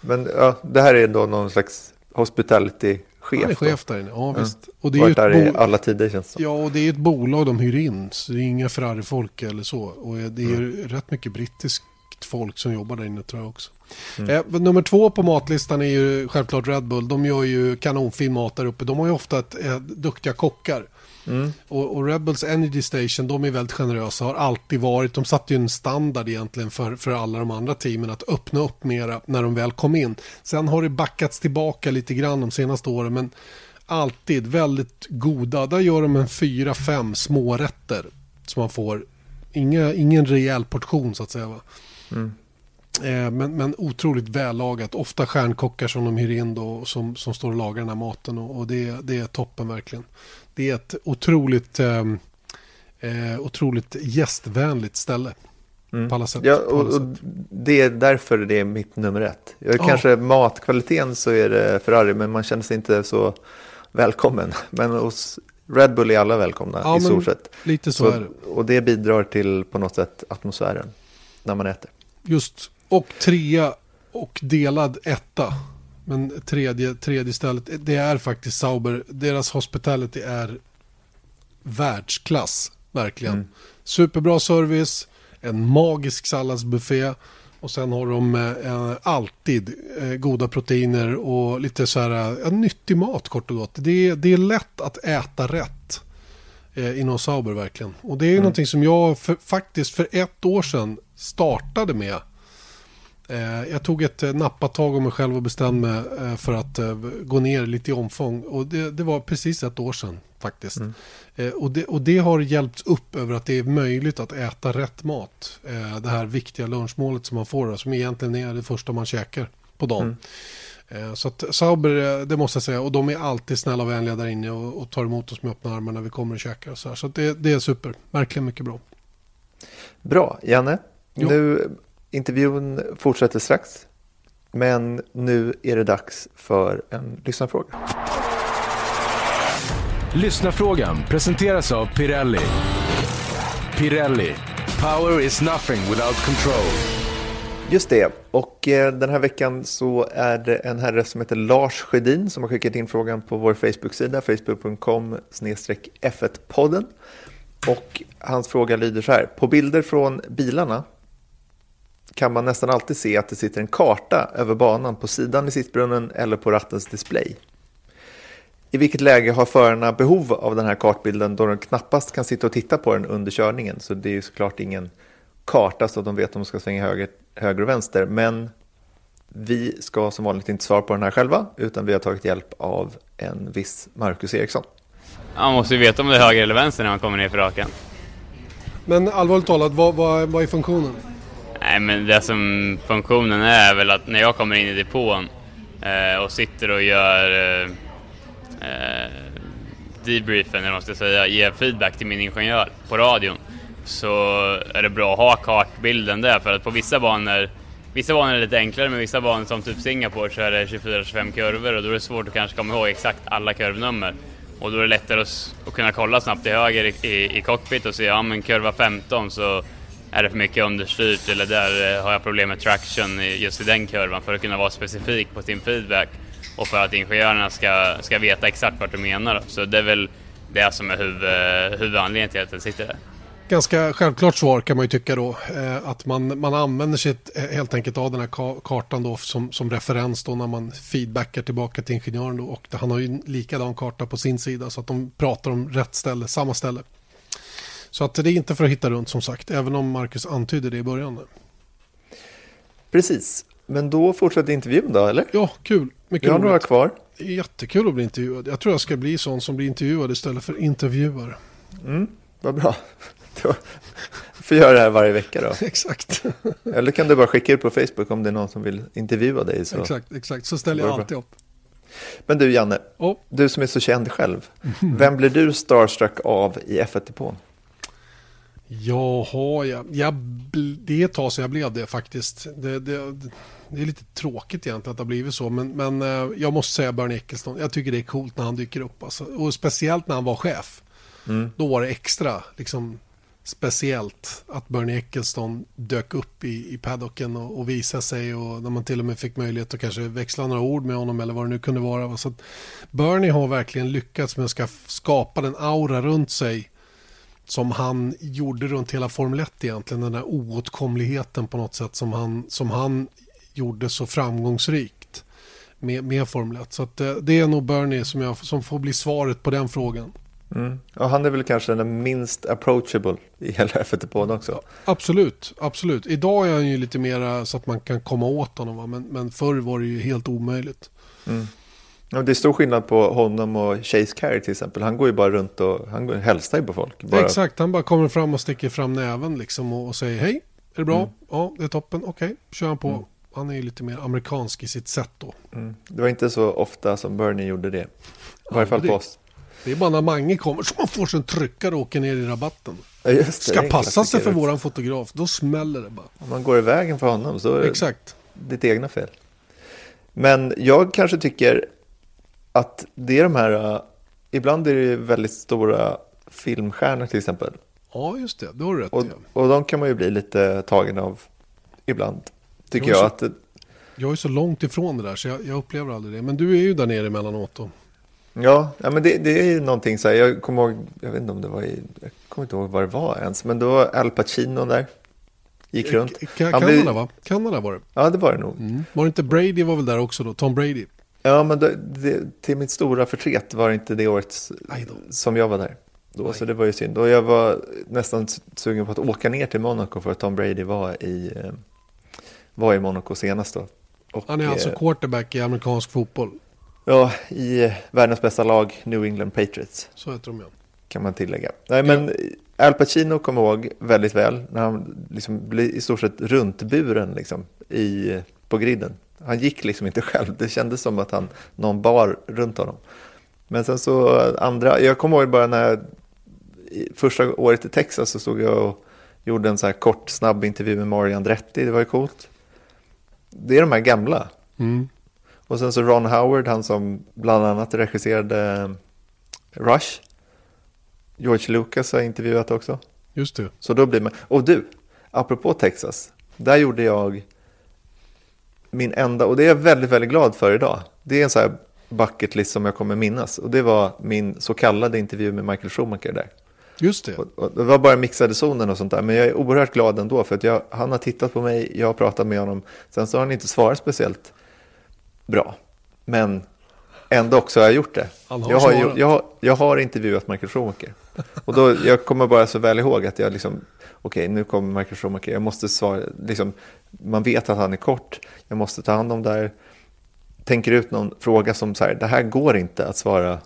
Men ja, det här är då någon slags hospitality-chef. Han är chef där inne, ja visst. Mm. Och det är Varit där i alla tider känns det Ja, och det är ett bolag de hyr in. Så det är inga Ferrari-folk eller så. Och det är mm. rätt mycket brittiskt folk som jobbar där inne tror jag också. Mm. Eh, nummer två på matlistan är ju självklart Red Bull. De gör ju kanonfin mat där uppe. De har ju ofta ett, eh, duktiga kockar. Mm. Och, och Red Bulls Energy Station, de är väldigt generösa, har alltid varit, de satte ju en standard egentligen för, för alla de andra teamen att öppna upp mera när de väl kom in. Sen har det backats tillbaka lite grann de senaste åren, men alltid väldigt goda. Där gör de en fyra, fem smårätter som man får. Inga, ingen rejäl portion så att säga. Va? Mm. Eh, men, men otroligt vällagat. Ofta stjärnkockar som de hyr in då, som, som står och lagar den här maten. Och, och det, det är toppen verkligen. Det är ett otroligt, eh, eh, otroligt gästvänligt ställe. Mm. På alla sätt. Ja, och, och det är därför det är mitt nummer ett. Jag, Ja. Kanske matkvaliteten så är det Ferrari, men man känner sig inte så välkommen. Men hos Red Bull är alla välkomna Ja, i stort sett. Lite så, är det. Och det bidrar till på något sätt atmosfären när man äter. Just, och trea och delad etta. Men tredje, tredje stället, det är faktiskt Sauber. Deras hospitality är världsklass, verkligen. Superbra service, en magisk salladsbuffé. Och sen har de eh, alltid eh, goda proteiner och lite så här, eh, nyttig mat kort och gott. Det det är lätt att äta rätt eh, inom Sauber verkligen. Och det är någonting som jag för, faktiskt för ett år sedan startade med. Eh, jag tog ett eh, nappatag om mig själv och bestämde mig eh, för att eh, gå ner lite i omfång. Och det, det var precis ett år sedan faktiskt. Eh, och, det, och det har hjälpts upp över att det är möjligt att äta rätt mat. Eh, det här viktiga lunchmålet som man får, som egentligen är det första man käkar på dagen. Eh, Så att Sauber, eh, det måste jag säga, och de är alltid snälla och vänliga där inne och, och tar emot oss med öppna armar när vi kommer och käkar. Och så här. så att det, det är super, verkligen mycket bra. Bra, Janne. Jo. Nu, intervjun fortsätter strax. Men nu är det dags för en lyssnarfråga. Lyssnarfrågan presenteras av Pirelli. Pirelli. Power is nothing without control. Just det, och eh, den här veckan så är det en herre som heter Lars Sjödin som har skickat in frågan på vår Facebook-sida, facebook.com F1-podden. Och hans fråga lyder så här, på bilder från bilarna kan man nästan alltid se att det sitter en karta över banan på sidan i sittbrunnen eller på rattens display. I vilket läge har förarna behov av den här kartbilden då de knappast kan sitta och titta på den under körningen? Så det är ju såklart ingen karta så att de vet om de ska svänga höger, höger och vänster. Men vi ska som vanligt inte svara på den här själva utan vi har tagit hjälp av en viss Marcus Eriksson. Man måste ju veta om det är höger eller vänster när man kommer ner för rakan. Men allvarligt talat, vad, vad, vad är funktionen? Nej men det som funktionen är väl att när jag kommer in i depån eh, och sitter och gör eh, eh, debriefen, eller vad man ska säga, ger feedback till min ingenjör på radion så är det bra att ha kartbilden där för att på vissa banor Vissa banor är lite enklare, men vissa banor som typ Singapore så är det 24-25 kurvor och då är det svårt att kanske komma ihåg exakt alla kurvnummer. Och då är det lättare att, att kunna kolla snabbt till höger i, i, i cockpit och se, ja men kurva 15 så är det för mycket understyrt eller där eh, har jag problem med traction just i den kurvan för att kunna vara specifik på sin feedback och för att ingenjörerna ska, ska veta exakt vart du menar. Så det är väl det som är huvud, eh, huvudanledningen till att den sitter där. Ganska självklart svar kan man ju tycka då. Eh, att man, man använder sig eh, helt enkelt av den här ka- kartan då som, som referens då när man feedbackar tillbaka till ingenjören då. Och han har ju en likadan karta på sin sida så att de pratar om rätt ställe, samma ställe. Så att det är inte för att hitta runt som sagt, även om Marcus antydde det i början. Precis, men då fortsätter intervjun då, eller? Ja, kul. Mycket Vi har några kvar. Jättekul att bli intervjuad. Jag tror jag ska bli sån som blir intervjuad istället för intervjuare. Vad bra. Då får göra det här varje vecka då. Exakt. Eller kan du bara skicka ut på Facebook om det är någon som vill intervjua dig. Så. exakt, exakt. Så ställer jag alltid upp. Men du Janne, Oh. du som är så känd själv. Vem blir du starstruck av i F1-depån? Jaha, jag, jag, det är ett tag sedan jag blev det faktiskt. Det, det, det är lite tråkigt egentligen att det har blivit så. Men, men eh, jag måste säga Bernie Eccleston. Jag tycker det är coolt när han dyker upp. Alltså. Och speciellt när han var chef. Då var det extra liksom, speciellt att Bernie Eccleston dök upp i, i paddocken och, och visade sig. Och när man till och med fick möjlighet att kanske växla några ord med honom eller vad det nu kunde vara. Så att Bernie har verkligen lyckats med att skapa den aura runt sig som han gjorde runt hela Formel 1 egentligen. Den där oåtkomligheten på något sätt som han, som han gjorde så framgångsrikt med, med Formel 1. Så att, eh, det är nog Bernie som, jag, som får bli svaret på den frågan. Ja, han är väl kanske den minst approachable i hela F1-depån också. Absolut, absolut. Idag är han ju lite mera så att man kan komma åt honom. Va? Men, men förr var det ju helt omöjligt. Ja, det är stor skillnad på honom och Chase Carey till exempel. Han går ju bara runt och han går, hälsar ju på folk. Bara, Exakt, han bara kommer fram och sticker fram näven liksom och, och säger hej. Är det bra? Mm. Ja, det är toppen. Okej, kör han på. Han är ju lite mer amerikansk i sitt sätt då. Mm. Det var inte så ofta som Bernie gjorde det. I varje fall på oss. Det är bara när Mange kommer som man får sig en tryckare och åker ner i rabatten. Ja, det, Ska passa sig för våran fotograf, då smäller det bara. Om man går i vägen för honom så är det Exakt. ditt egna fel. Men jag kanske tycker att det är de här, uh, ibland är det väldigt stora filmstjärnor till exempel. Ja, just det. Det har du rätt Och, och de kan man ju bli lite tagen av ibland. Tycker Jag är jag så- att, Jag är så långt ifrån det där så jag, jag upplever aldrig det. Men du är ju där nere emellanåt då. Ja, ja men det, det är ju någonting så här, jag kommer ihåg, jag vet inte om det var i, jag kommer inte ihåg vad det var ens, men då var Al Pacino där, gick runt. Han Kanada blev- va? Kanada var det. Ja, det var det nog. Mm. Var det inte Brady var väl där också då? Tom Brady. Ja, men det, det, till mitt stora förtret var det inte det året som jag var där. Då, Aj. så det var ju synd. Och jag var nästan sugen på att åka ner till Monaco för att Tom Brady var i, eh, var i Monaco senast då. Och, Han är alltså eh, quarterback i amerikansk fotboll. Ja, i världens bästa lag, New England Patriots, Så heter de ja. kan man tillägga. Nej, men Al Pacino jag ihåg väldigt väl när han liksom blev i stort sett runtburen liksom, i, på griden. Han gick liksom inte själv, det kändes som att han, någon bar runt honom. Men sen så andra, jag kommer ihåg bara när jag, första året i Texas så stod jag och gjorde en så här kort snabb intervju med Mario Andretti, det var ju coolt. Det är de här gamla. Mm. Och sen så Ron Howard, han som bland annat regisserade Rush. George Lucas har intervjuat också. Just det. Så då blir man... Och du, apropå Texas. Där gjorde jag min enda, och det är jag väldigt, väldigt glad för idag. Det är en så här bucket list som jag kommer minnas. Och det var min så kallade intervju med Michael Schumacher där. Just det. Och, och det var bara mixade zonen och sånt där. Men jag är oerhört glad ändå för att jag, han har tittat på mig, jag har pratat med honom. Sen så har han inte svarat speciellt bra. Men ändå också har jag gjort det. Har jag, har, jag, jag har intervjuat Michael Schumacher. Och då, jag kommer bara så väl ihåg att jag liksom, okej nu kommer Michael Schumacher, jag måste svara, liksom, man vet att han är kort, jag måste ta hand om det här. Tänker ut någon fråga som så här, det här går inte att svara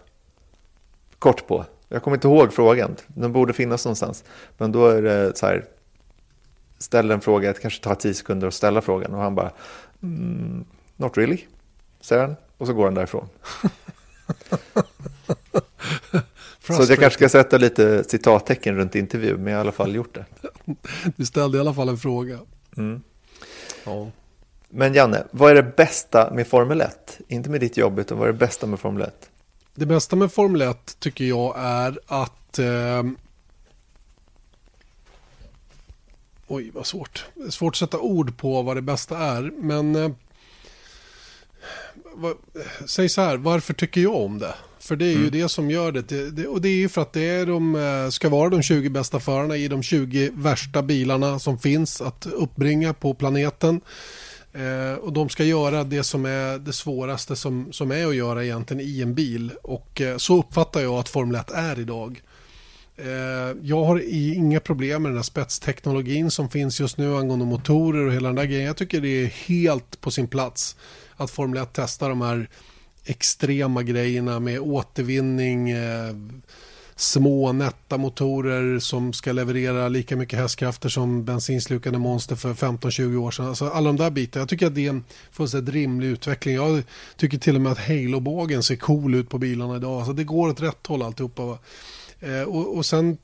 kort på. Jag kommer inte ihåg frågan, den borde finnas någonstans. Men då är det så här, ställ en fråga, det kanske tar tio sekunder att ställa frågan och han bara, mm, not really, säger han. Och så går han därifrån. Så jag kanske ska sätta lite citattecken runt intervju, men jag har i alla fall gjort det. Du ställde i alla fall en fråga. Mm. Ja. Men Janne, vad är det bästa med Formel 1? Inte med ditt jobb, utan vad är det bästa med Formel 1? Det bästa med Formel 1 tycker jag är att... Eh... Oj, vad svårt. Det är svårt att sätta ord på vad det bästa är. Men... Eh... Vad... Säg så här, varför tycker jag om det? För det är ju det som gör det. Det, det. Och det är ju för att det är de, eh, ska vara de 20 bästa förarna i de 20 värsta bilarna som finns att uppbringa på planeten. Eh, och de ska göra det som är det svåraste som, som är att göra egentligen i en bil. Och eh, så uppfattar jag att Formel 1 är idag. Eh, jag har inga problem med den här spetsteknologin som finns just nu angående motorer och hela den där grejen. Jag tycker det är helt på sin plats att Formel 1 testar de här extrema grejerna med återvinning, eh, små nätta motorer som ska leverera lika mycket hästkrafter som bensinslukande monster för 15-20 år sedan. Alltså alla de där bitarna. Jag tycker att det är en fullständigt rimlig utveckling. Jag tycker till och med att Halo-bågen ser cool ut på bilarna idag. Alltså det går åt rätt håll alltihopa. Va? Eh, och, och sen...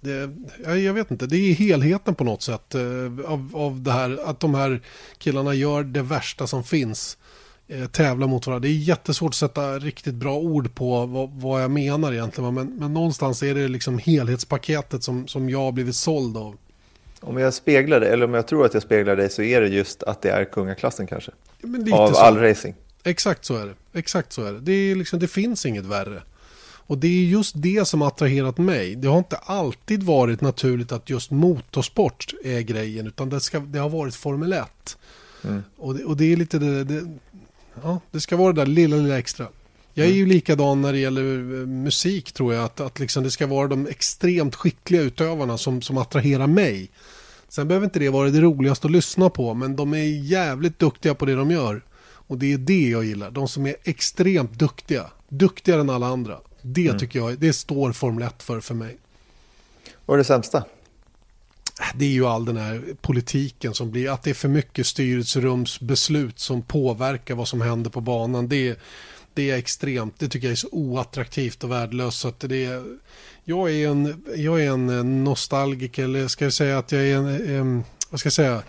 Det, ja, jag vet inte, det är helheten på något sätt eh, av, av det här. Att de här killarna gör det värsta som finns. Eh, tävla mot varandra. Det är jättesvårt att sätta riktigt bra ord på vad, vad jag menar egentligen. Men, men någonstans är det liksom helhetspaketet som, som jag har blivit såld av. Om jag speglar det, eller om jag tror att jag speglar dig, så är det just att det är kungaklassen kanske. Av så. all racing. Exakt så är det. Exakt så är det. Det, är liksom, det finns inget värre. Och det är just det som attraherat mig. Det har inte alltid varit naturligt att just motorsport är grejen. Utan det, ska, det har varit Formel 1. Och, det, och det är lite det, det... Ja, det ska vara det där lilla, lilla extra. Jag är ju likadan när det gäller eh, musik tror jag. Att, att liksom det ska vara de extremt skickliga utövarna som, som attraherar mig. Sen behöver inte det vara det roligaste att lyssna på. Men de är jävligt duktiga på det de gör. Och det är det jag gillar. De som är extremt duktiga. Duktigare än alla andra. Det tycker jag, det står Formel 1 för för mig. Vad är det sämsta? det är ju all den här politiken som blir, att det är för mycket styrelserumsbeslut som påverkar vad som händer på banan. Det, det är extremt, det tycker jag är så oattraktivt och värdelöst. Så att det är, jag, är en, jag är en nostalgiker, eller ska jag säga att jag är en, en vad ska jag säga,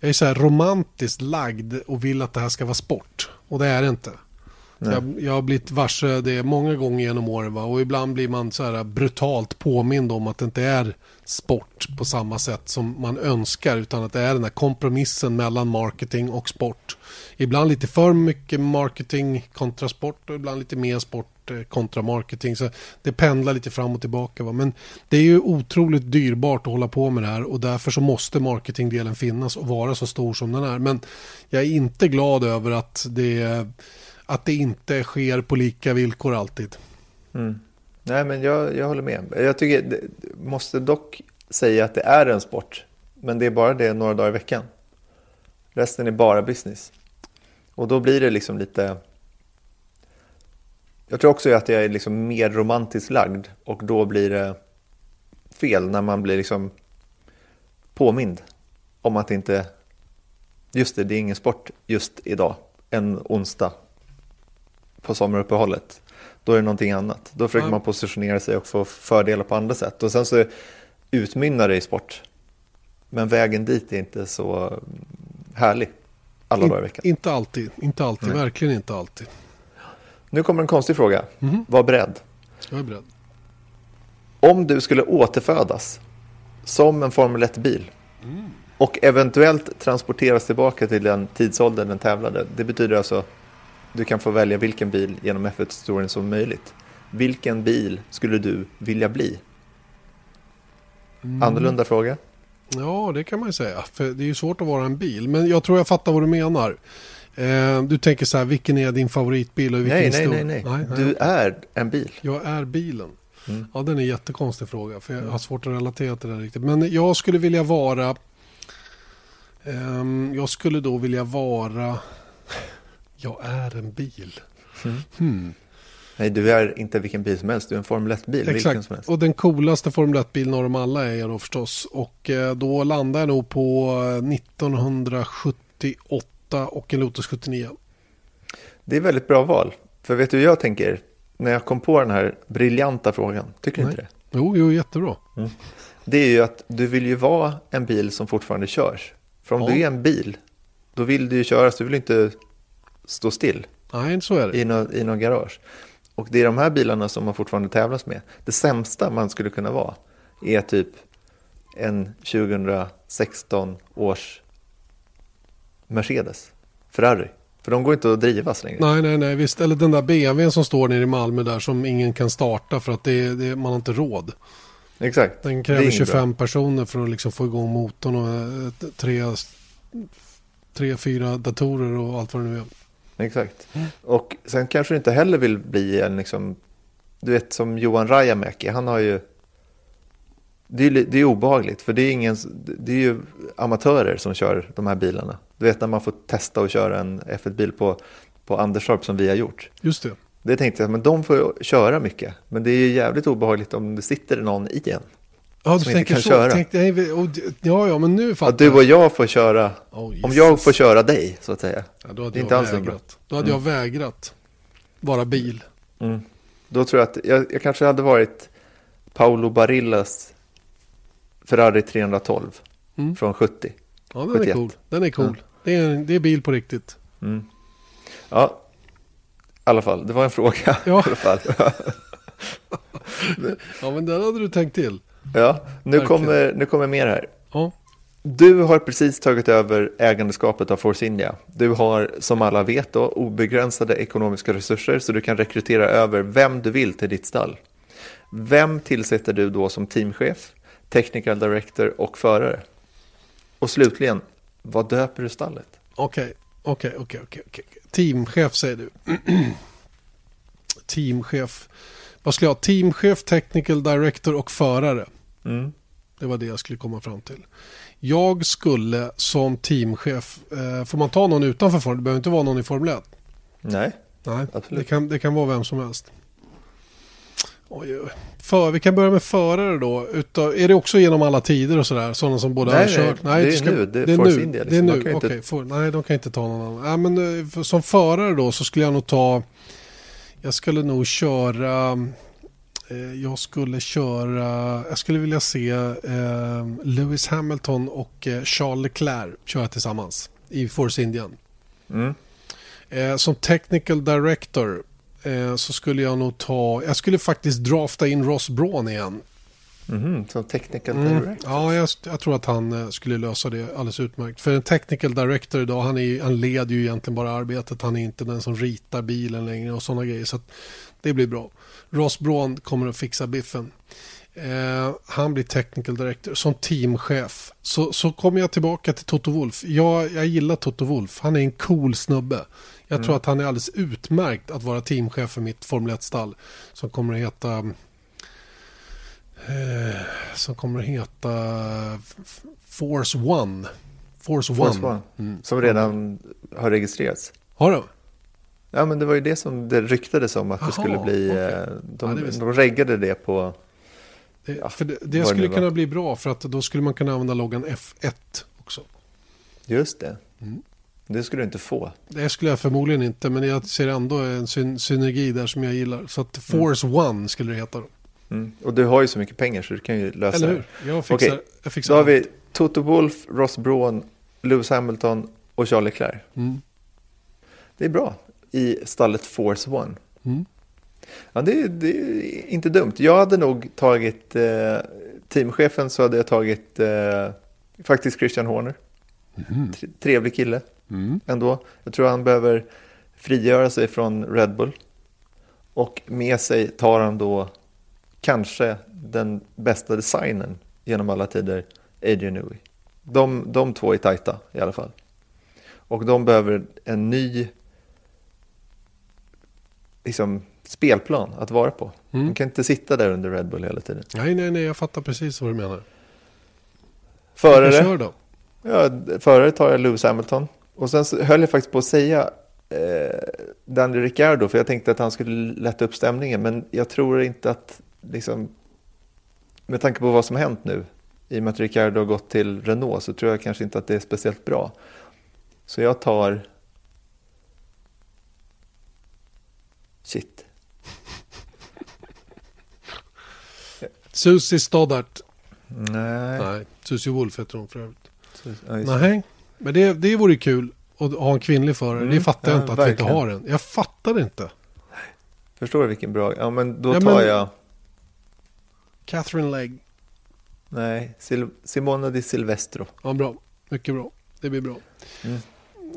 jag är så här romantiskt lagd och vill att det här ska vara sport. Och det är det inte. Jag, jag har blivit varse det många gånger genom åren va? och ibland blir man så här brutalt påmind om att det inte är sport på samma sätt som man önskar utan att det är den här kompromissen mellan marketing och sport. Ibland lite för mycket marketing kontra sport och ibland lite mer sport eh, kontra marketing. Så det pendlar lite fram och tillbaka. Va? Men det är ju otroligt dyrbart att hålla på med det här och därför så måste marketingdelen finnas och vara så stor som den är. Men jag är inte glad över att det att det inte sker på lika villkor alltid. Mm. Nej, men jag, jag håller med. Jag tycker, det, måste dock säga att det är en sport, men det är bara det några dagar i veckan. Resten är bara business. Och då blir det liksom lite... Jag tror också att jag är liksom mer romantiskt lagd och då blir det fel när man blir liksom påmind om att det inte... Just det, det är ingen sport just idag, en onsdag på sommaruppehållet. Då är det någonting annat. Då försöker Ja. man positionera sig och få fördelar på andra sätt. Och sen så utmynnar det i sport. Men vägen dit är inte så härlig alla dagar i veckan. In, inte alltid, inte alltid, Nej. verkligen inte alltid. Nu kommer en konstig fråga. Mhm. Var beredd. Jag är beredd. Om du skulle återfödas som en Formel 1-bil och eventuellt transporteras tillbaka till den tidsåldern den tävlade. Det betyder alltså du kan få välja vilken bil genom F1-historien som möjligt. Vilken bil skulle du vilja bli? Annorlunda fråga. Ja, det kan man ju säga. För det är ju svårt att vara en bil. Men jag tror jag fattar vad du menar. Eh, du tänker så här, vilken är din favoritbil? Och vilken Nej, nej, nej, nej. nej, nej. Du är en bil. Jag är bilen. Mm. Ja, den är en jättekonstig fråga. För jag har svårt att relatera till det riktigt. Men jag skulle vilja vara... ehm, jag skulle då vilja vara... Jag är en bil. Hmm. Nej, du är inte vilken bil som helst. Du är en Formel 1-bil. Vilken som Exakt. helst. Och den coolaste Formel 1-bilen av dem alla är jag då förstås. Och eh, då landar jag nog på eh, 1978 och en Lotus 79. Det är väldigt bra val. För vet du hur jag tänker? När jag kom på den här briljanta frågan. Tycker du inte det? Jo, jo, jättebra. Det är ju att du vill ju vara en bil som fortfarande körs. För om Ja. du är en bil, då vill du ju köras. Du vill inte stå still Nej, så är det. i något i någon garage. Och det är de här bilarna som man fortfarande tävlas med. Det sämsta man skulle kunna vara är typ en 2016 års Mercedes, Ferrari. För de går inte att drivas längre. Nej, nej, nej, visst. Eller den där BMWn som står nere i Malmö där som ingen kan starta för att det, det, man har inte råd. Exakt. Den kräver inget 25 personer för att liksom få igång motorn och eh, tre, tre, fyra datorer och allt vad det nu är. Exakt. Och sen kanske du inte heller vill bli en liksom, du vet som Johan Rajamäki, han har ju, det är, det är obehagligt för det är, ingen, det är ju amatörer som kör de här bilarna. Du vet när man får testa att köra en F1-bil på, på Anderstorp som vi har gjort. Just det. Det tänkte jag, men de får köra mycket. Men det är ju jävligt obehagligt om det sitter någon i en. Ja, du tänker så. köra. Tänkte, nej, och, ja, ja, men nu fattar Att du och jag får köra, Oh, om jag får köra dig så att säga. Ja, då hade jag inte alls bra. vägrat. Då hade jag vägrat vara bil. Mm. Då tror jag att jag, jag kanske hade varit Paolo Barillas Ferrari 312 Mm. från 70. Ja, den 71. är cool. Den är cool. Det, är, det är bil på riktigt. Ja, i alla fall. Det var en fråga. Ja. Ja, men den hade du tänkt till. Ja, nu, Verkligen. kommer, nu kommer mer här. Ja, Du har precis tagit över ägandeskapet av Force India. Du har, som alla vet, då, obegränsade ekonomiska resurser så du kan rekrytera över vem du vill till ditt stall. Vem tillsätter du då som teamchef, technical director och förare? Och slutligen, vad döper du stallet? okej. Okej, okej, okej. Teamchef säger du. Teamchef. Vad skulle jag ha? Teamchef, technical director och förare. Mm. Det var det jag skulle komma fram till. Jag skulle som teamchef, eh, får man ta någon utanför Formel? Det behöver inte vara någon i Formel 1. Nej, Nej, Absolut. det kan, det kan vara vem som helst. Oj, oj. För, vi kan börja med förare då. Utav, är det också genom alla tider och sådär? Sådana som både Nej, har nej, kört? det är nu. Det är Force India, Det är liksom. Nu, okej. inte- får- Nej, de kan inte ta någon annan. Ja, men, eh, för- som förare då så skulle jag nog ta... Jag skulle nog köra... eh, Jag skulle köra... Jag skulle vilja se eh, Lewis Hamilton och eh, Charles Leclerc köra tillsammans i Force Indian. Mm. Som technical director så skulle jag nog ta... Jag skulle faktiskt drafta in Ross Braun igen. Mhm, som technical Mm. director. Ja, jag, jag tror att han skulle lösa det alldeles utmärkt. För en technical director idag, han, är, han leder ju egentligen bara arbetet. Han är inte den som ritar bilen längre och sådana grejer. Så det blir bra. Ross Braun kommer att fixa biffen. Eh, han blir technical director som teamchef. Så, så kommer jag tillbaka till Toto Wolf. Jag, jag gillar Toto Wolf. Han är en cool snubbe. Jag tror att han är alldeles utmärkt att vara teamchef för mitt Formel 1-stall. Som kommer att heta... Eh, som kommer att heta Force One. Force, Force One. One. Mm. Som redan har registrerats. Har du? Ja, men det var ju det som det ryktades om att Jaha, det skulle bli. okej. eh, Ja, De, de reggade det på. Det, Ja, för det, det skulle kunna bli bra för att då skulle man kunna använda loggan F1 också. Just det. Mm. Det skulle du inte få. Det skulle jag förmodligen inte, men jag ser ändå en syn synergi där som jag gillar. Så att Force One skulle det heta då. Mm. Och du har ju så mycket pengar så du kan ju lösa Eller det. hur? Jag fixar, Okej, jag fixar Då har allt. vi Toto Wolff, Ross Braun, Lewis Hamilton och Charlie Leclerc. Mm. Det är bra i stallet Force One. Mm. Ja, det, är- det är inte dumt. Jag hade nog tagit eh, teamchefen så hade jag tagit eh, faktiskt Christian Horner. Tre- Trevlig kille Mm. ändå. Jag tror han behöver frigöra sig från Red Bull. Och med sig tar han då kanske den bästa designen genom alla tider, Adrian Newey. De, de två är tajta i alla fall. Och de behöver en ny liksom, spelplan att vara på. Mm. De kan inte sitta där under Red Bull hela tiden. Nej, nej, nej, jag fattar precis vad du menar. Förare, kör då. ja, förare tar jag Lewis Hamilton. Och sen så höll jag faktiskt på att säga eh, Daniel Ricciardo, för jag tänkte att han skulle lätta upp stämningen. Men jag tror inte att, liksom, med tanke på vad som har hänt nu, i och med att Ricciardo har gått till Renault, så tror jag kanske inte att det är speciellt bra. Så jag tar... Shit. Susie Stoddart. Nej. Nej, Susie Wolf heter hon för övrigt. Ja. Nej, men det, det vore kul att ha en kvinnlig förare. Mm, det fattar jag ja, inte att vi inte verkligen. har en. Jag fattar inte. Förstår du vilken bra... Ja, men då Ja, tar men- jag... Catherine Legg. Nej, Sil- Simona di Silvestro. Ja, bra. Mycket bra. Det blir bra. Mm.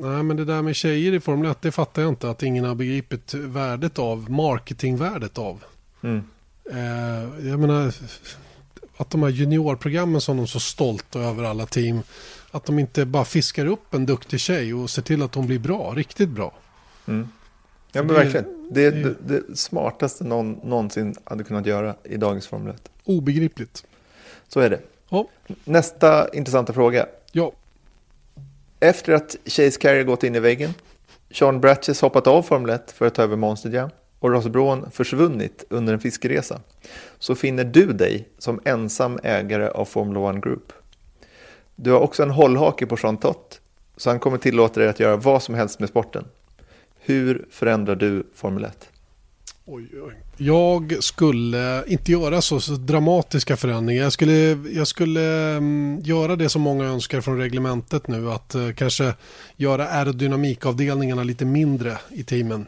Nej, men det där med tjejer i Formel 1, det fattar jag inte. Att ingen har begripit värdet av, marketingvärdet av. Mm. Eh, jag menar, att de här juniorprogrammen som de är så stolta över alla team. Att de inte bara fiskar upp en duktig tjej och ser till att hon blir bra, riktigt bra. Mm. Ja, men det- verkligen. Det är det, det smartaste någon någonsin hade kunnat göra i dagens Formel 1. Obegripligt. Så är det. Ja, Nästa intressanta fråga. ja. Efter att Chase Carey gått in i väggen, Sean Bratches hoppat av Formel 1 för att ta över Monster Jam och Ross Braun försvunnit under en fiskeresa, så finner du dig som ensam ägare av Formula 1 Group. Du har också en hållhake på Sean Tott, så han kommer tillåta dig att göra vad som helst med sporten. Hur förändrar du Formel 1? Oj, oj. Jag skulle inte göra så, så dramatiska förändringar. Jag skulle, jag skulle mm, göra det som många önskar från reglementet nu. Att eh, kanske göra aerodynamikavdelningarna lite mindre i teamen.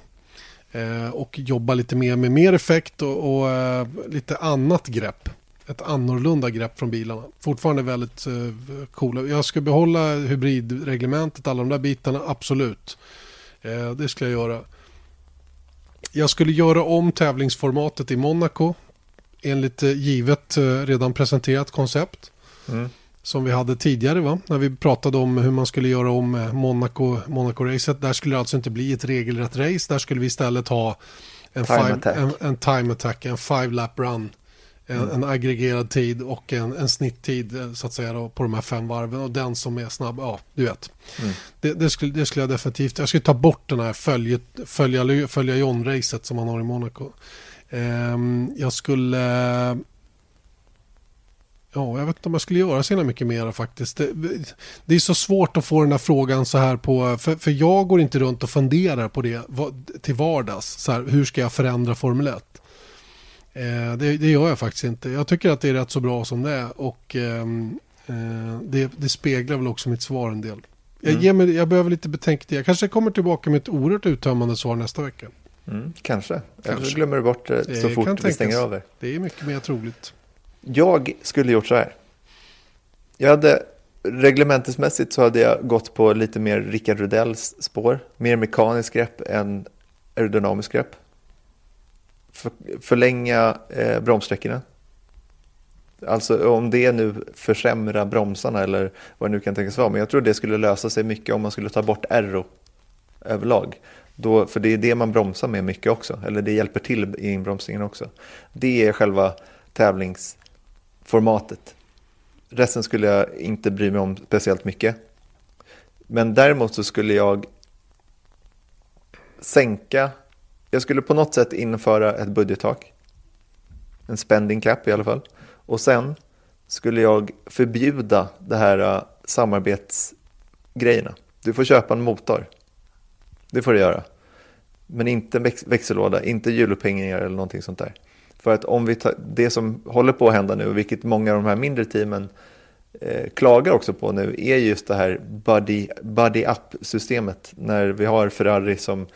Eh, och jobba lite mer med mer effekt och, och eh, lite annat grepp. Ett annorlunda grepp från bilarna. Fortfarande väldigt eh, coola. Jag ska behålla hybridreglementet, alla de där bitarna, absolut. Eh, det skulle jag göra. Jag skulle göra om tävlingsformatet i Monaco enligt eh, givet eh, redan presenterat koncept. Mm. Som vi hade tidigare va? När vi pratade om hur man skulle göra om eh, Monaco, Monaco-racet. Där skulle det alltså inte bli ett regelrätt race. Där skulle vi istället ha en Time five, attack. en, en time attack, en five lap run. En, en aggregerad tid och en, en snitttid eh, så att säga då, på de här fem varven. Och den som är snabb, ja du vet. Mm. Det, det, skulle, det skulle jag definitivt, jag skulle ta bort den här följe, följa, följa John-racet som man har i Monaco. Ehm, jag skulle... Ja, jag vet inte om jag skulle göra så mycket mer faktiskt. Det, det är så svårt att få den här frågan så här på... För, för jag går inte runt och funderar på det till vardags. Så här, hur ska jag förändra Formel 1? Eh, det, det gör jag faktiskt inte. Jag tycker att det är rätt så bra som det är. Och ehm, eh, det, det speglar väl också mitt svar en del. Jag, ger mig, jag behöver lite betänketid. Jag kanske kommer tillbaka med ett oerhört uttömmande svar nästa vecka. Mm, kanske. Eller så glömmer du bort det så Det fort vi stänger av er. Det är mycket mer troligt. Jag skulle gjort så här. Jag hade, reglementesmässigt så hade jag gått på lite mer Rickard Rudells spår. Mer mekaniskt grepp än aerodynamiskt grepp. För, förlänga eh, bromssträckorna. Alltså om det nu försämrar bromsarna eller vad det nu kan tänkas vara. Men jag tror det skulle lösa sig mycket om man skulle ta bort aero överlag. Då, för det är det man bromsar med mycket också. Eller det hjälper till i inbromsningen också. Det är själva tävlingsformatet. Resten skulle jag inte bry mig om speciellt mycket. Men däremot så skulle jag sänka, jag skulle på något sätt införa ett budgettak. En spending cap i alla fall. Och sen skulle jag förbjuda det här äh, samarbetsgrejerna. Du får köpa en motor. Det får du göra. Men inte väx- växellåda, inte hjulupphängningar eller någonting sånt där. För att om vi tar, det som håller på att hända nu, vilket många av de här mindre teamen eh, klagar också på nu, är just det här buddy, buddy up-systemet. När vi har Ferrari som,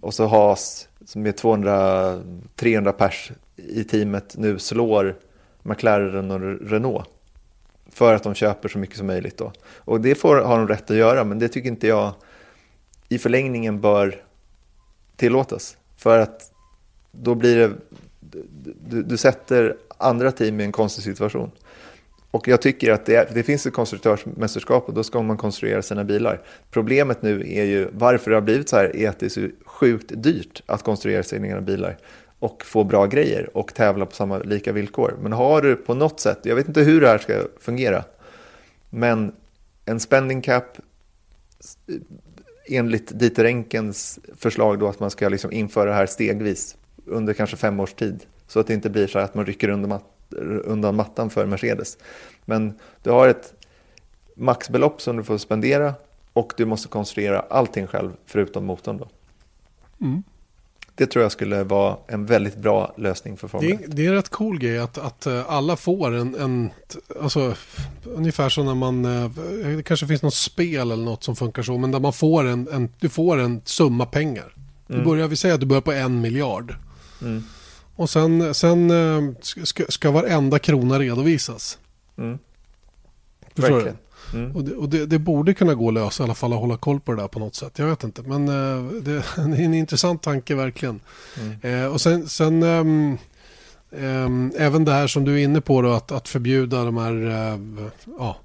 och så Haas som är 200-300 pers i teamet nu slår McLaren och Renault. För att de köper så mycket som möjligt då. Och det får, har de rätt att göra, men det tycker inte jag i förlängningen bör tillåtas. För att då blir det, du, du sätter andra team i en konstig situation. Och jag tycker att det, är, det finns ett konstruktörsmästerskap och då ska man konstruera sina bilar. Problemet nu är ju varför det har blivit så här är att det är så sjukt dyrt att konstruera sina egna bilar och få bra grejer och tävla på samma lika villkor. Men har du på något sätt, jag vet inte hur det här ska fungera, men en spending cap enligt Dieter Enkens förslag då att man ska liksom införa det här stegvis under kanske fem års tid. Så att det inte blir så att man rycker undan, mat undan mattan för Mercedes. Men du har ett maxbelopp som du får spendera och du måste konstruera allting själv förutom motorn då. Mm. Det tror jag skulle vara en väldigt bra lösning för Formel Det 1. är, det är en rätt cool grej att, att eh, alla får en, en alltså, ungefär som när man, eh, det kanske finns något spel eller något som funkar så, men där man får en, en du får en summa pengar. Du börjar, vi säger att du börjar på en miljard. Mm. Och sen, sen eh, ska, ska varenda krona redovisas. Mm. Verkligen. Mm. Och, det, och det, det borde kunna gå att lösa i alla fall att hålla koll på det där på något sätt. Jag vet inte, men eh, det, det är en intressant tanke verkligen. Mm. Eh, och sen, sen ehm, ehm, även det här som du är inne på då, att, att förbjuda de här, eh, ja,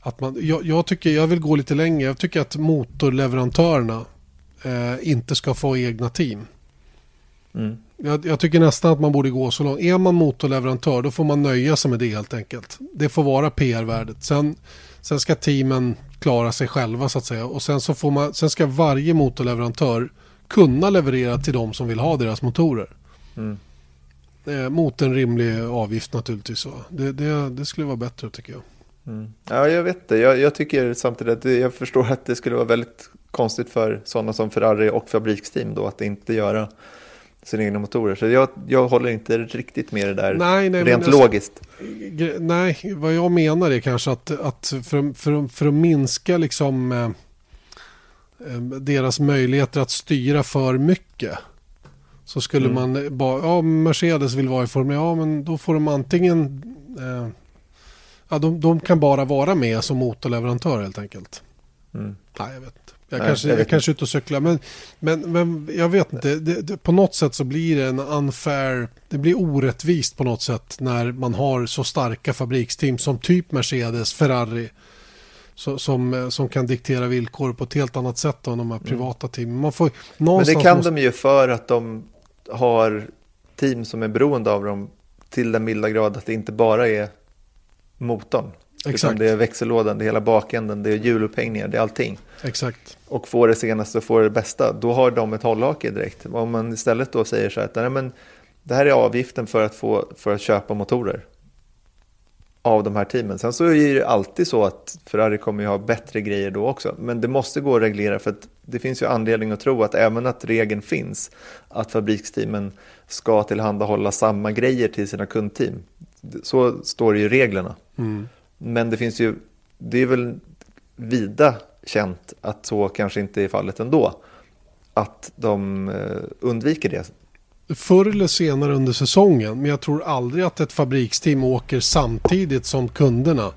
att man, jag, jag tycker, jag vill gå lite längre. Jag tycker att motorleverantörerna eh, inte ska få egna team. Mm. Jag, jag tycker nästan att man borde gå så långt. Är man motorleverantör då får man nöja sig med det helt enkelt. Det får vara PR-värdet. Sen, sen ska teamen klara sig själva så att säga. Och sen, så får man, sen ska varje motorleverantör kunna leverera till de som vill ha deras motorer. Mm. Eh, mot en rimlig avgift naturligtvis. Det, det, det skulle vara bättre tycker jag. Mm. Ja, jag vet det. Jag, jag tycker samtidigt att det, jag förstår att det skulle vara väldigt konstigt för sådana som Ferrari och fabriksteam då att inte göra sina egna motorer. Så jag, jag håller inte riktigt med det där Nej, nej, rent alltså- logiskt. Nej, vad jag menar är kanske att, att för, för, för att minska liksom eh, eh, deras möjligheter att styra för mycket så skulle Mm. man bara, ja Mercedes vill vara i Formel ja men då får de antingen, eh, ja de, de kan bara vara med som motorleverantör helt enkelt. Mm. Nej, jag vet. Jag Nej, kanske, jag jag kanske är ute och cyklar. Men, men, men jag vet inte. Det, det, på något sätt så blir det en unfair. Det blir orättvist på något sätt när man har så starka fabriksteam som typ Mercedes, Ferrari. Så, som, som kan diktera villkor på ett helt annat sätt än de här privata teamen. Man får, Mm. Men det kan måste, de ju för att de har team som är beroende av dem till den milda grad att det inte bara är motorn. Utan Exakt. det är växellådan, det är hela bakänden, det är hjulupphängningar, det är allting. Exakt. och får det senaste och får det bästa, då har de ett hållhake direkt. Om man istället då säger så här att nej, men det här är avgiften för att, få, för att köpa motorer av de här teamen. Sen så är det alltid så att Ferrari kommer ju ha bättre grejer då också. Men det måste gå att reglera för att det finns ju anledning att tro att även att regeln finns att fabriksteamen ska tillhandahålla samma grejer till sina kundteam. Så står det ju i reglerna. Mm. Men det finns ju, det är väl vida känt att så kanske inte är fallet ändå. Att de eh, undviker det förr eller senare under säsongen. Men jag tror aldrig att ett fabriksteam åker samtidigt som kunderna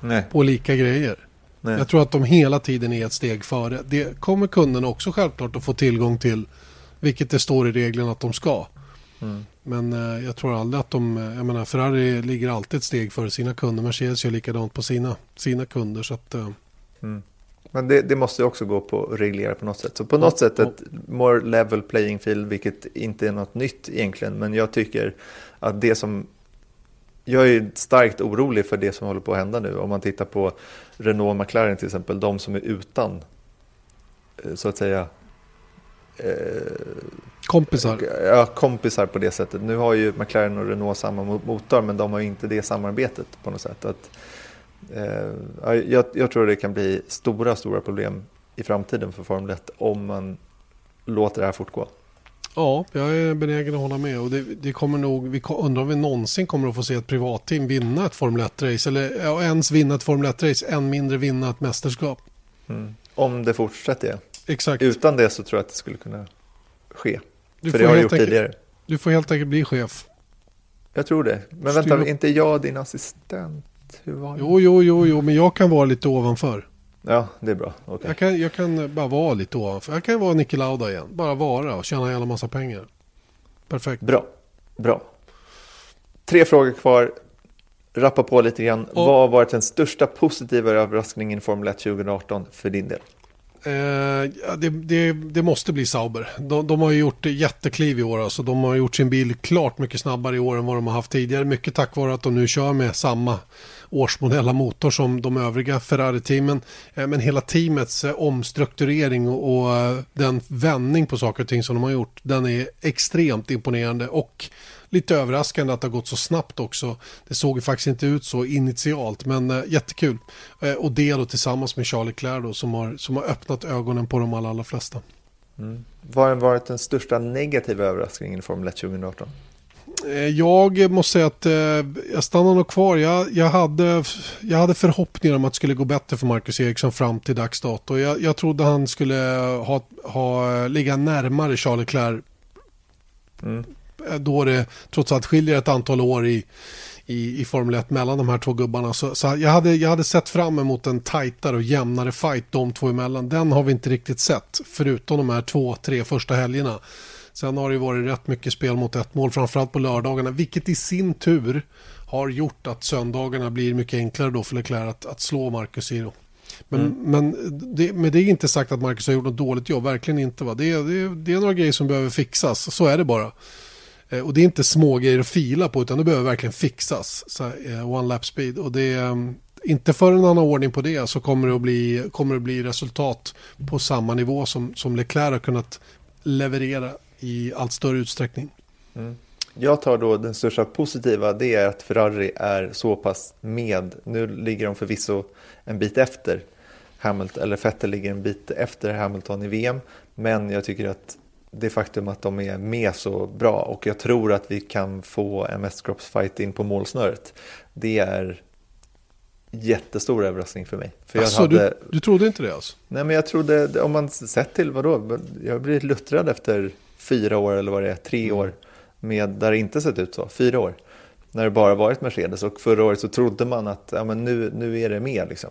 Nej. på lika grejer. Nej. Jag tror att de hela tiden är ett steg före. Det kommer kunderna också självklart att få tillgång till. Vilket det står i reglerna att de ska. Mm. Men eh, jag tror aldrig att de, eh, jag menar Ferrari ligger alltid ett steg före sina kunder. Mercedes gör likadant på sina, sina kunder. Så att, eh, Mm. Men det, det måste ju också gå på att reglera på något sätt. Så på något sätt ett more level playing field, vilket inte är något nytt egentligen. Men jag tycker att det som... Jag är starkt orolig för det som håller på att hända nu. Om man tittar på Renault och McLaren till exempel, de som är utan, eh, så att säga, kompisar. ja, kompisar på det sättet. Nu har ju McLaren och Renault samma mo- motor, men de har ju inte det samarbetet på något sätt. Att, eh, ja, jag, jag tror det kan bli stora, stora problem i framtiden för Formel 1 om man låter det här fortgå. Ja, jag är benägen att hålla med. Och det, det kommer nog, vi undrar om vi någonsin kommer att få se ett privatteam vinna ett Formel 1-race. Eller ja, ens vinna ett Formel 1-race, än mindre vinna ett mästerskap. Mm. Om det fortsätter. Exakt. Utan det så tror jag att det skulle kunna ske. Du för får det har helt gjort enkelt- tidigare. Du får helt enkelt bli chef. Jag tror det. Men Styr vänta, inte jag din assistent? Hur var det? Jo, jo, jo, jo, men jag kan vara lite ovanför. Ja, det är bra. Okej. Jag, kan, jag kan bara vara lite ovanför. Jag kan vara Niki Lauda igen. Bara vara och tjäna en jävla massa pengar. Perfekt. Bra. Bra. Tre frågor kvar. Rappa på lite grann. Ja. Vad har varit den största positiva överraskningen i Formel 1 2018 för din del? Eh, det, det, det måste bli Sauber. De, de har ju gjort jättekliv i år. Alltså. De har gjort sin bil klart mycket snabbare i år än vad de har haft tidigare. Mycket tack vare att de nu kör med samma årsmodella motor som de övriga Ferrari-teamen. Eh, men hela teamets eh, omstrukturering och, och eh, den vändning på saker och ting som de har gjort. Den är extremt imponerande och lite överraskande att det har gått så snabbt också. Det såg ju faktiskt inte ut så initialt men eh, jättekul. Eh, och det då tillsammans med Charlie Claire då som har, som har öppnat ögonen på de allra, allra flesta. Vad har varit den största negativa överraskningen i Formel 1 2018? Eh, Jag måste säga att eh, jag stannar nog kvar. Jag, jag, hade, jag hade förhoppningar om att det skulle gå bättre för Marcus Eriksson fram till dags dato. Jag, jag trodde han skulle ha, ha, ligga närmare Charlie Claire. Mm. Eh, Då det trots allt skiljer ett antal år i, i, i Formel 1 mellan de här två gubbarna. Så, så jag, hade, jag hade sett fram emot en tajtare och jämnare fight de två emellan. Den har vi inte riktigt sett. Förutom de här två, tre första helgerna. Sen har det ju varit rätt mycket spel mot ett mål, framförallt på lördagarna, vilket i sin tur har gjort att söndagarna blir mycket enklare då för Leclerc att, att slå Marcus Zero. Men, men det, med det är inte sagt att Marcus har gjort något dåligt jobb, verkligen inte. Va? Det, det, det är några grejer som behöver fixas, så är det bara. Eh, och det är inte små grejer att fila på, utan det behöver verkligen fixas. Så, här, eh, one lap speed. Och det är, inte förrän han har ordning på det så kommer det att bli, kommer det att bli resultat på samma nivå som, som Leclerc har kunnat leverera i allt större utsträckning. Mm. Jag tar då den största positiva, det är att Ferrari är så pass med. Nu ligger de förvisso en bit efter Hamilton, eller Vettel ligger en bit efter Hamilton i VM. Men jag tycker att det faktum att de är med så bra och jag tror att vi kan få en mästerskapsfight in på målsnöret. Det är jättestor överraskning för mig. För jag Alltså, hade... du, du trodde inte det alltså? Nej men jag trodde, om man sett till vadå, jag har blivit luttrad efter fyra år eller vad det är, tre år, med, där det inte sett ut så, fyra år. När det bara varit Mercedes och förra året så trodde man att ja, men nu, nu är det med liksom.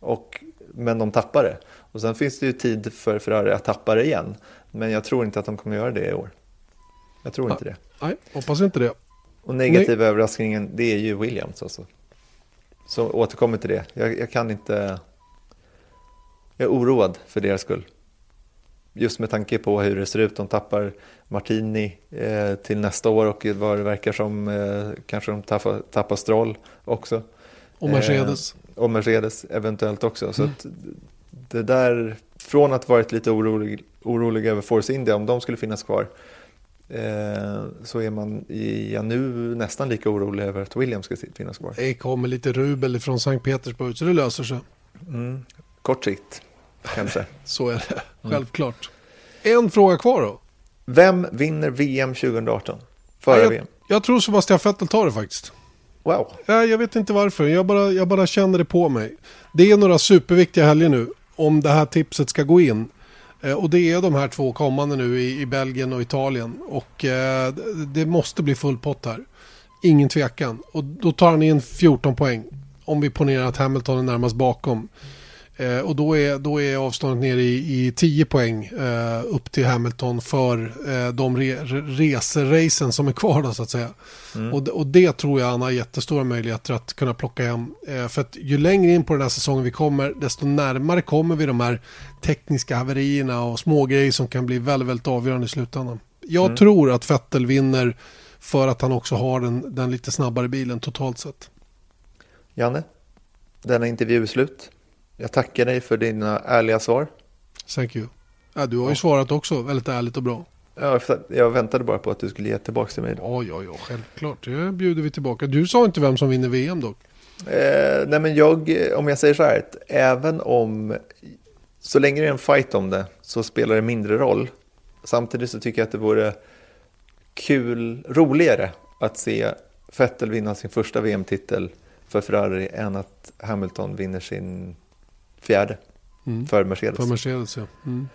Och, men de tappar det. Och sen finns det ju tid för Ferrari att tappa det igen. Men jag tror inte att de kommer göra det i år. Jag tror inte det. Nej, hoppas inte det. Och negativa överraskningen, det är ju Williams alltså. Så återkommer till det. Jag, jag kan inte... Jag är oroad för deras skull. Just med tanke på hur det ser ut. De tappar Martini eh, till nästa år och vad det verkar som eh, kanske de tappar, tappar Stroll också. Och Mercedes. Eh, och Mercedes eventuellt också. Så att det där, från att varit lite orolig, orolig över Force India, om de skulle finnas kvar, eh, så är man ja, nu nästan lika orolig över att Williams ska finnas kvar. Det kommer lite rubel från Sankt Petersburg så det löser sig. Kort sikt, kanske. Så är det, självklart. En fråga kvar då. Vem vinner VM 2018? Före jag, VM? jag tror Sebastian Vettel tar det faktiskt. Wow. Ja, jag vet inte varför, jag bara, jag bara känner det på mig. Det är några superviktiga helger nu om det här tipset ska gå in. Eh, och det är de här två kommande nu i, i Belgien och Italien. Och eh, det- det måste bli full pott här. Ingen tvekan. Och då tar han in 14 poäng. Om vi ponerar att Hamilton är närmast bakom. Eh, och då är, då är avståndet nere i, i 10 poäng eh, upp till Hamilton för eh, de re, re, reseracen som är kvar då så att säga. Och, och det tror jag han har jättestora möjligheter att kunna plocka hem. Eh, för att ju längre in på den här säsongen vi kommer desto närmare kommer vi de här tekniska haverierna och smågrejer som kan bli väldigt, väldigt avgörande i slutändan. Jag tror att Vettel vinner för att han också har den, den lite snabbare bilen totalt sett. Janne, denna intervju är slut. Jag tackar dig för dina ärliga svar. Thank you. Ja, du har ju svarat också väldigt ärligt och bra. Ja, jag väntade bara på att du skulle ge tillbaka till mig. Ja, ja, ja, självklart. Det bjuder vi tillbaka. Du sa inte vem som vinner VM dock. Eh, nej men jag, om jag säger så här, även om, så länge det är en fight om det, så spelar det mindre roll. Samtidigt så tycker jag att det vore kul, roligare att se Vettel vinna sin första VM-titel för Ferrari än att Hamilton vinner sin fjärde för Mercedes. För Mercedes, ja. Mm.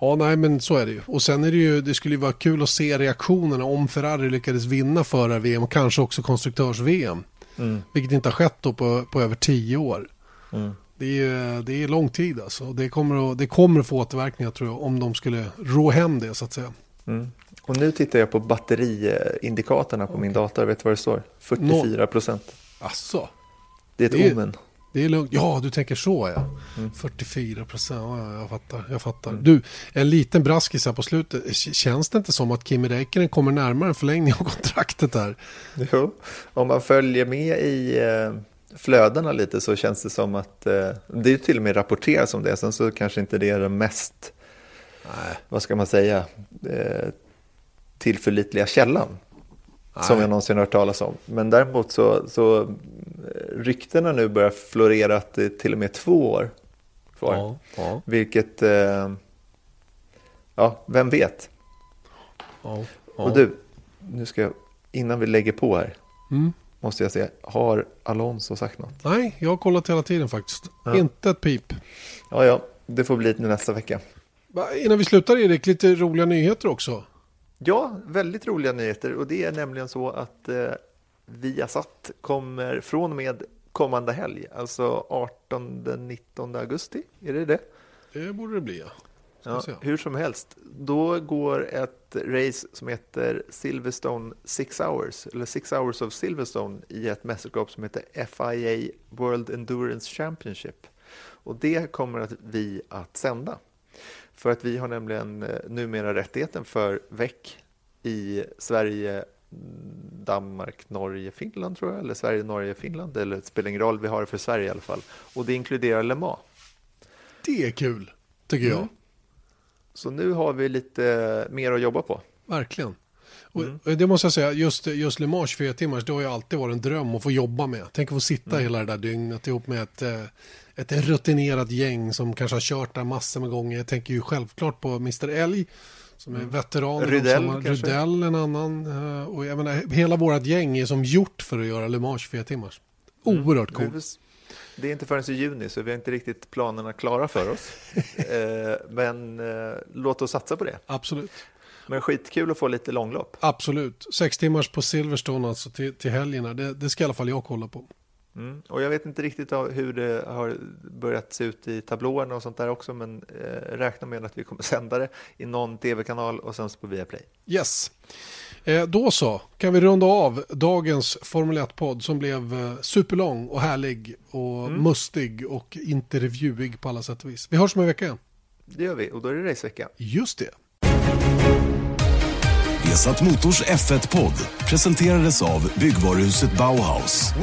Ja, nej, men så är det ju. Och sen är det ju, det skulle ju vara kul att se reaktionerna om Ferrari lyckades vinna förra VM och kanske också konstruktörs-VM. Vilket inte har skett då på, på över tio år. Det är, det är lång tid alltså. Det kommer, att, det kommer att få återverkningar tror jag om de skulle rå hem det så att säga. Mm. Och nu tittar jag på batteriindikatorerna på min dator. Vet du vad det står? 44 procent. Asså, Det är ett Det är- omen. Det är lugnt. Ja, du tänker så ja. 44 procent, ja, ja, jag fattar. Jag fattar. Du, en liten braskis här på slutet. Känns det inte som att Kimi Räikkönen kommer närmare en förlängning av kontraktet här? Jo, om man följer med i eh, flödena lite så känns det som att eh, det är till och med rapporterat som det. Sen så kanske inte det är den mest, vad ska man säga, eh, tillförlitliga källan. Som jag någonsin hört talas om. Men däremot så, så ryktena nu börjar florera att det är till och med två år kvar. Ja, ja. Vilket, eh, ja, vem vet? Ja. Och du, nu ska jag, innan vi lägger på här, Mm. måste jag säga, har Alonso sagt något? Nej, jag har kollat hela tiden faktiskt. Inte ett pip. Ja, ja, det får bli nästa vecka. Innan vi slutar Erik, lite roliga nyheter också. Ja, väldigt roliga nyheter och det är nämligen så att eh, Viasat kommer från och med kommande helg, alltså 18-19 augusti, är det det? Det borde det bli ja. Ja, hur som helst, då går ett race som heter Silverstone Six Hours, eller Six Hours of Silverstone i ett mästerskap som heter FIA World Endurance Championship. Och det kommer att vi att sända. För att vi har nämligen eh, numera rättigheten för veck i Sverige, Danmark, Norge, Finland tror jag, eller Sverige, Norge, Finland, eller det spelar ingen roll, vi har det för Sverige i alla fall. Och det inkluderar Le Mans. Det är kul, tycker jag. Mm. Så nu har vi lite mer att jobba på. Verkligen. Och Mm. det måste jag säga, just, just Le Mans 24 timmars, det har ju alltid varit en dröm att få jobba med. Tänk att få sitta Mm. hela det där dygnet ihop med ett, eh, ett rutinerat gäng som kanske har kört där massor med gånger. Jag tänker ju självklart på Mr. Älg som är veteran. de Mm. Rydell, samma- kanske? Rydell en annan. eh, Och jag menar, hela vårt gäng är som gjort för att göra Le Mans 24 timmars. Mm. Oerhört Vi coolt. Det är inte förrän i juni så vi har inte riktigt planerna klara för oss. eh, men eh, låt oss satsa på det. Absolut. Men skitkul att få lite långlopp. Absolut. Sex timmars på Silverstone alltså till, till helgerna. Det, det ska i alla fall jag kolla på. Mm. Och jag vet inte riktigt hur det har börjat se ut i tablåerna och sånt där också. Men eh, räkna med att vi kommer sända det i någon tv-kanal och sen på Viaplay. Yes. Eh, då så, kan vi runda av dagens Formel 1-podd som blev eh, superlång och härlig och mustig och intervjuig på alla sätt och vis. Vi hörs om en vecka igen. Det gör vi och då är det racevecka. Just det. Vesat Motors F1-podd presenterades av byggvaruhuset Bauhaus.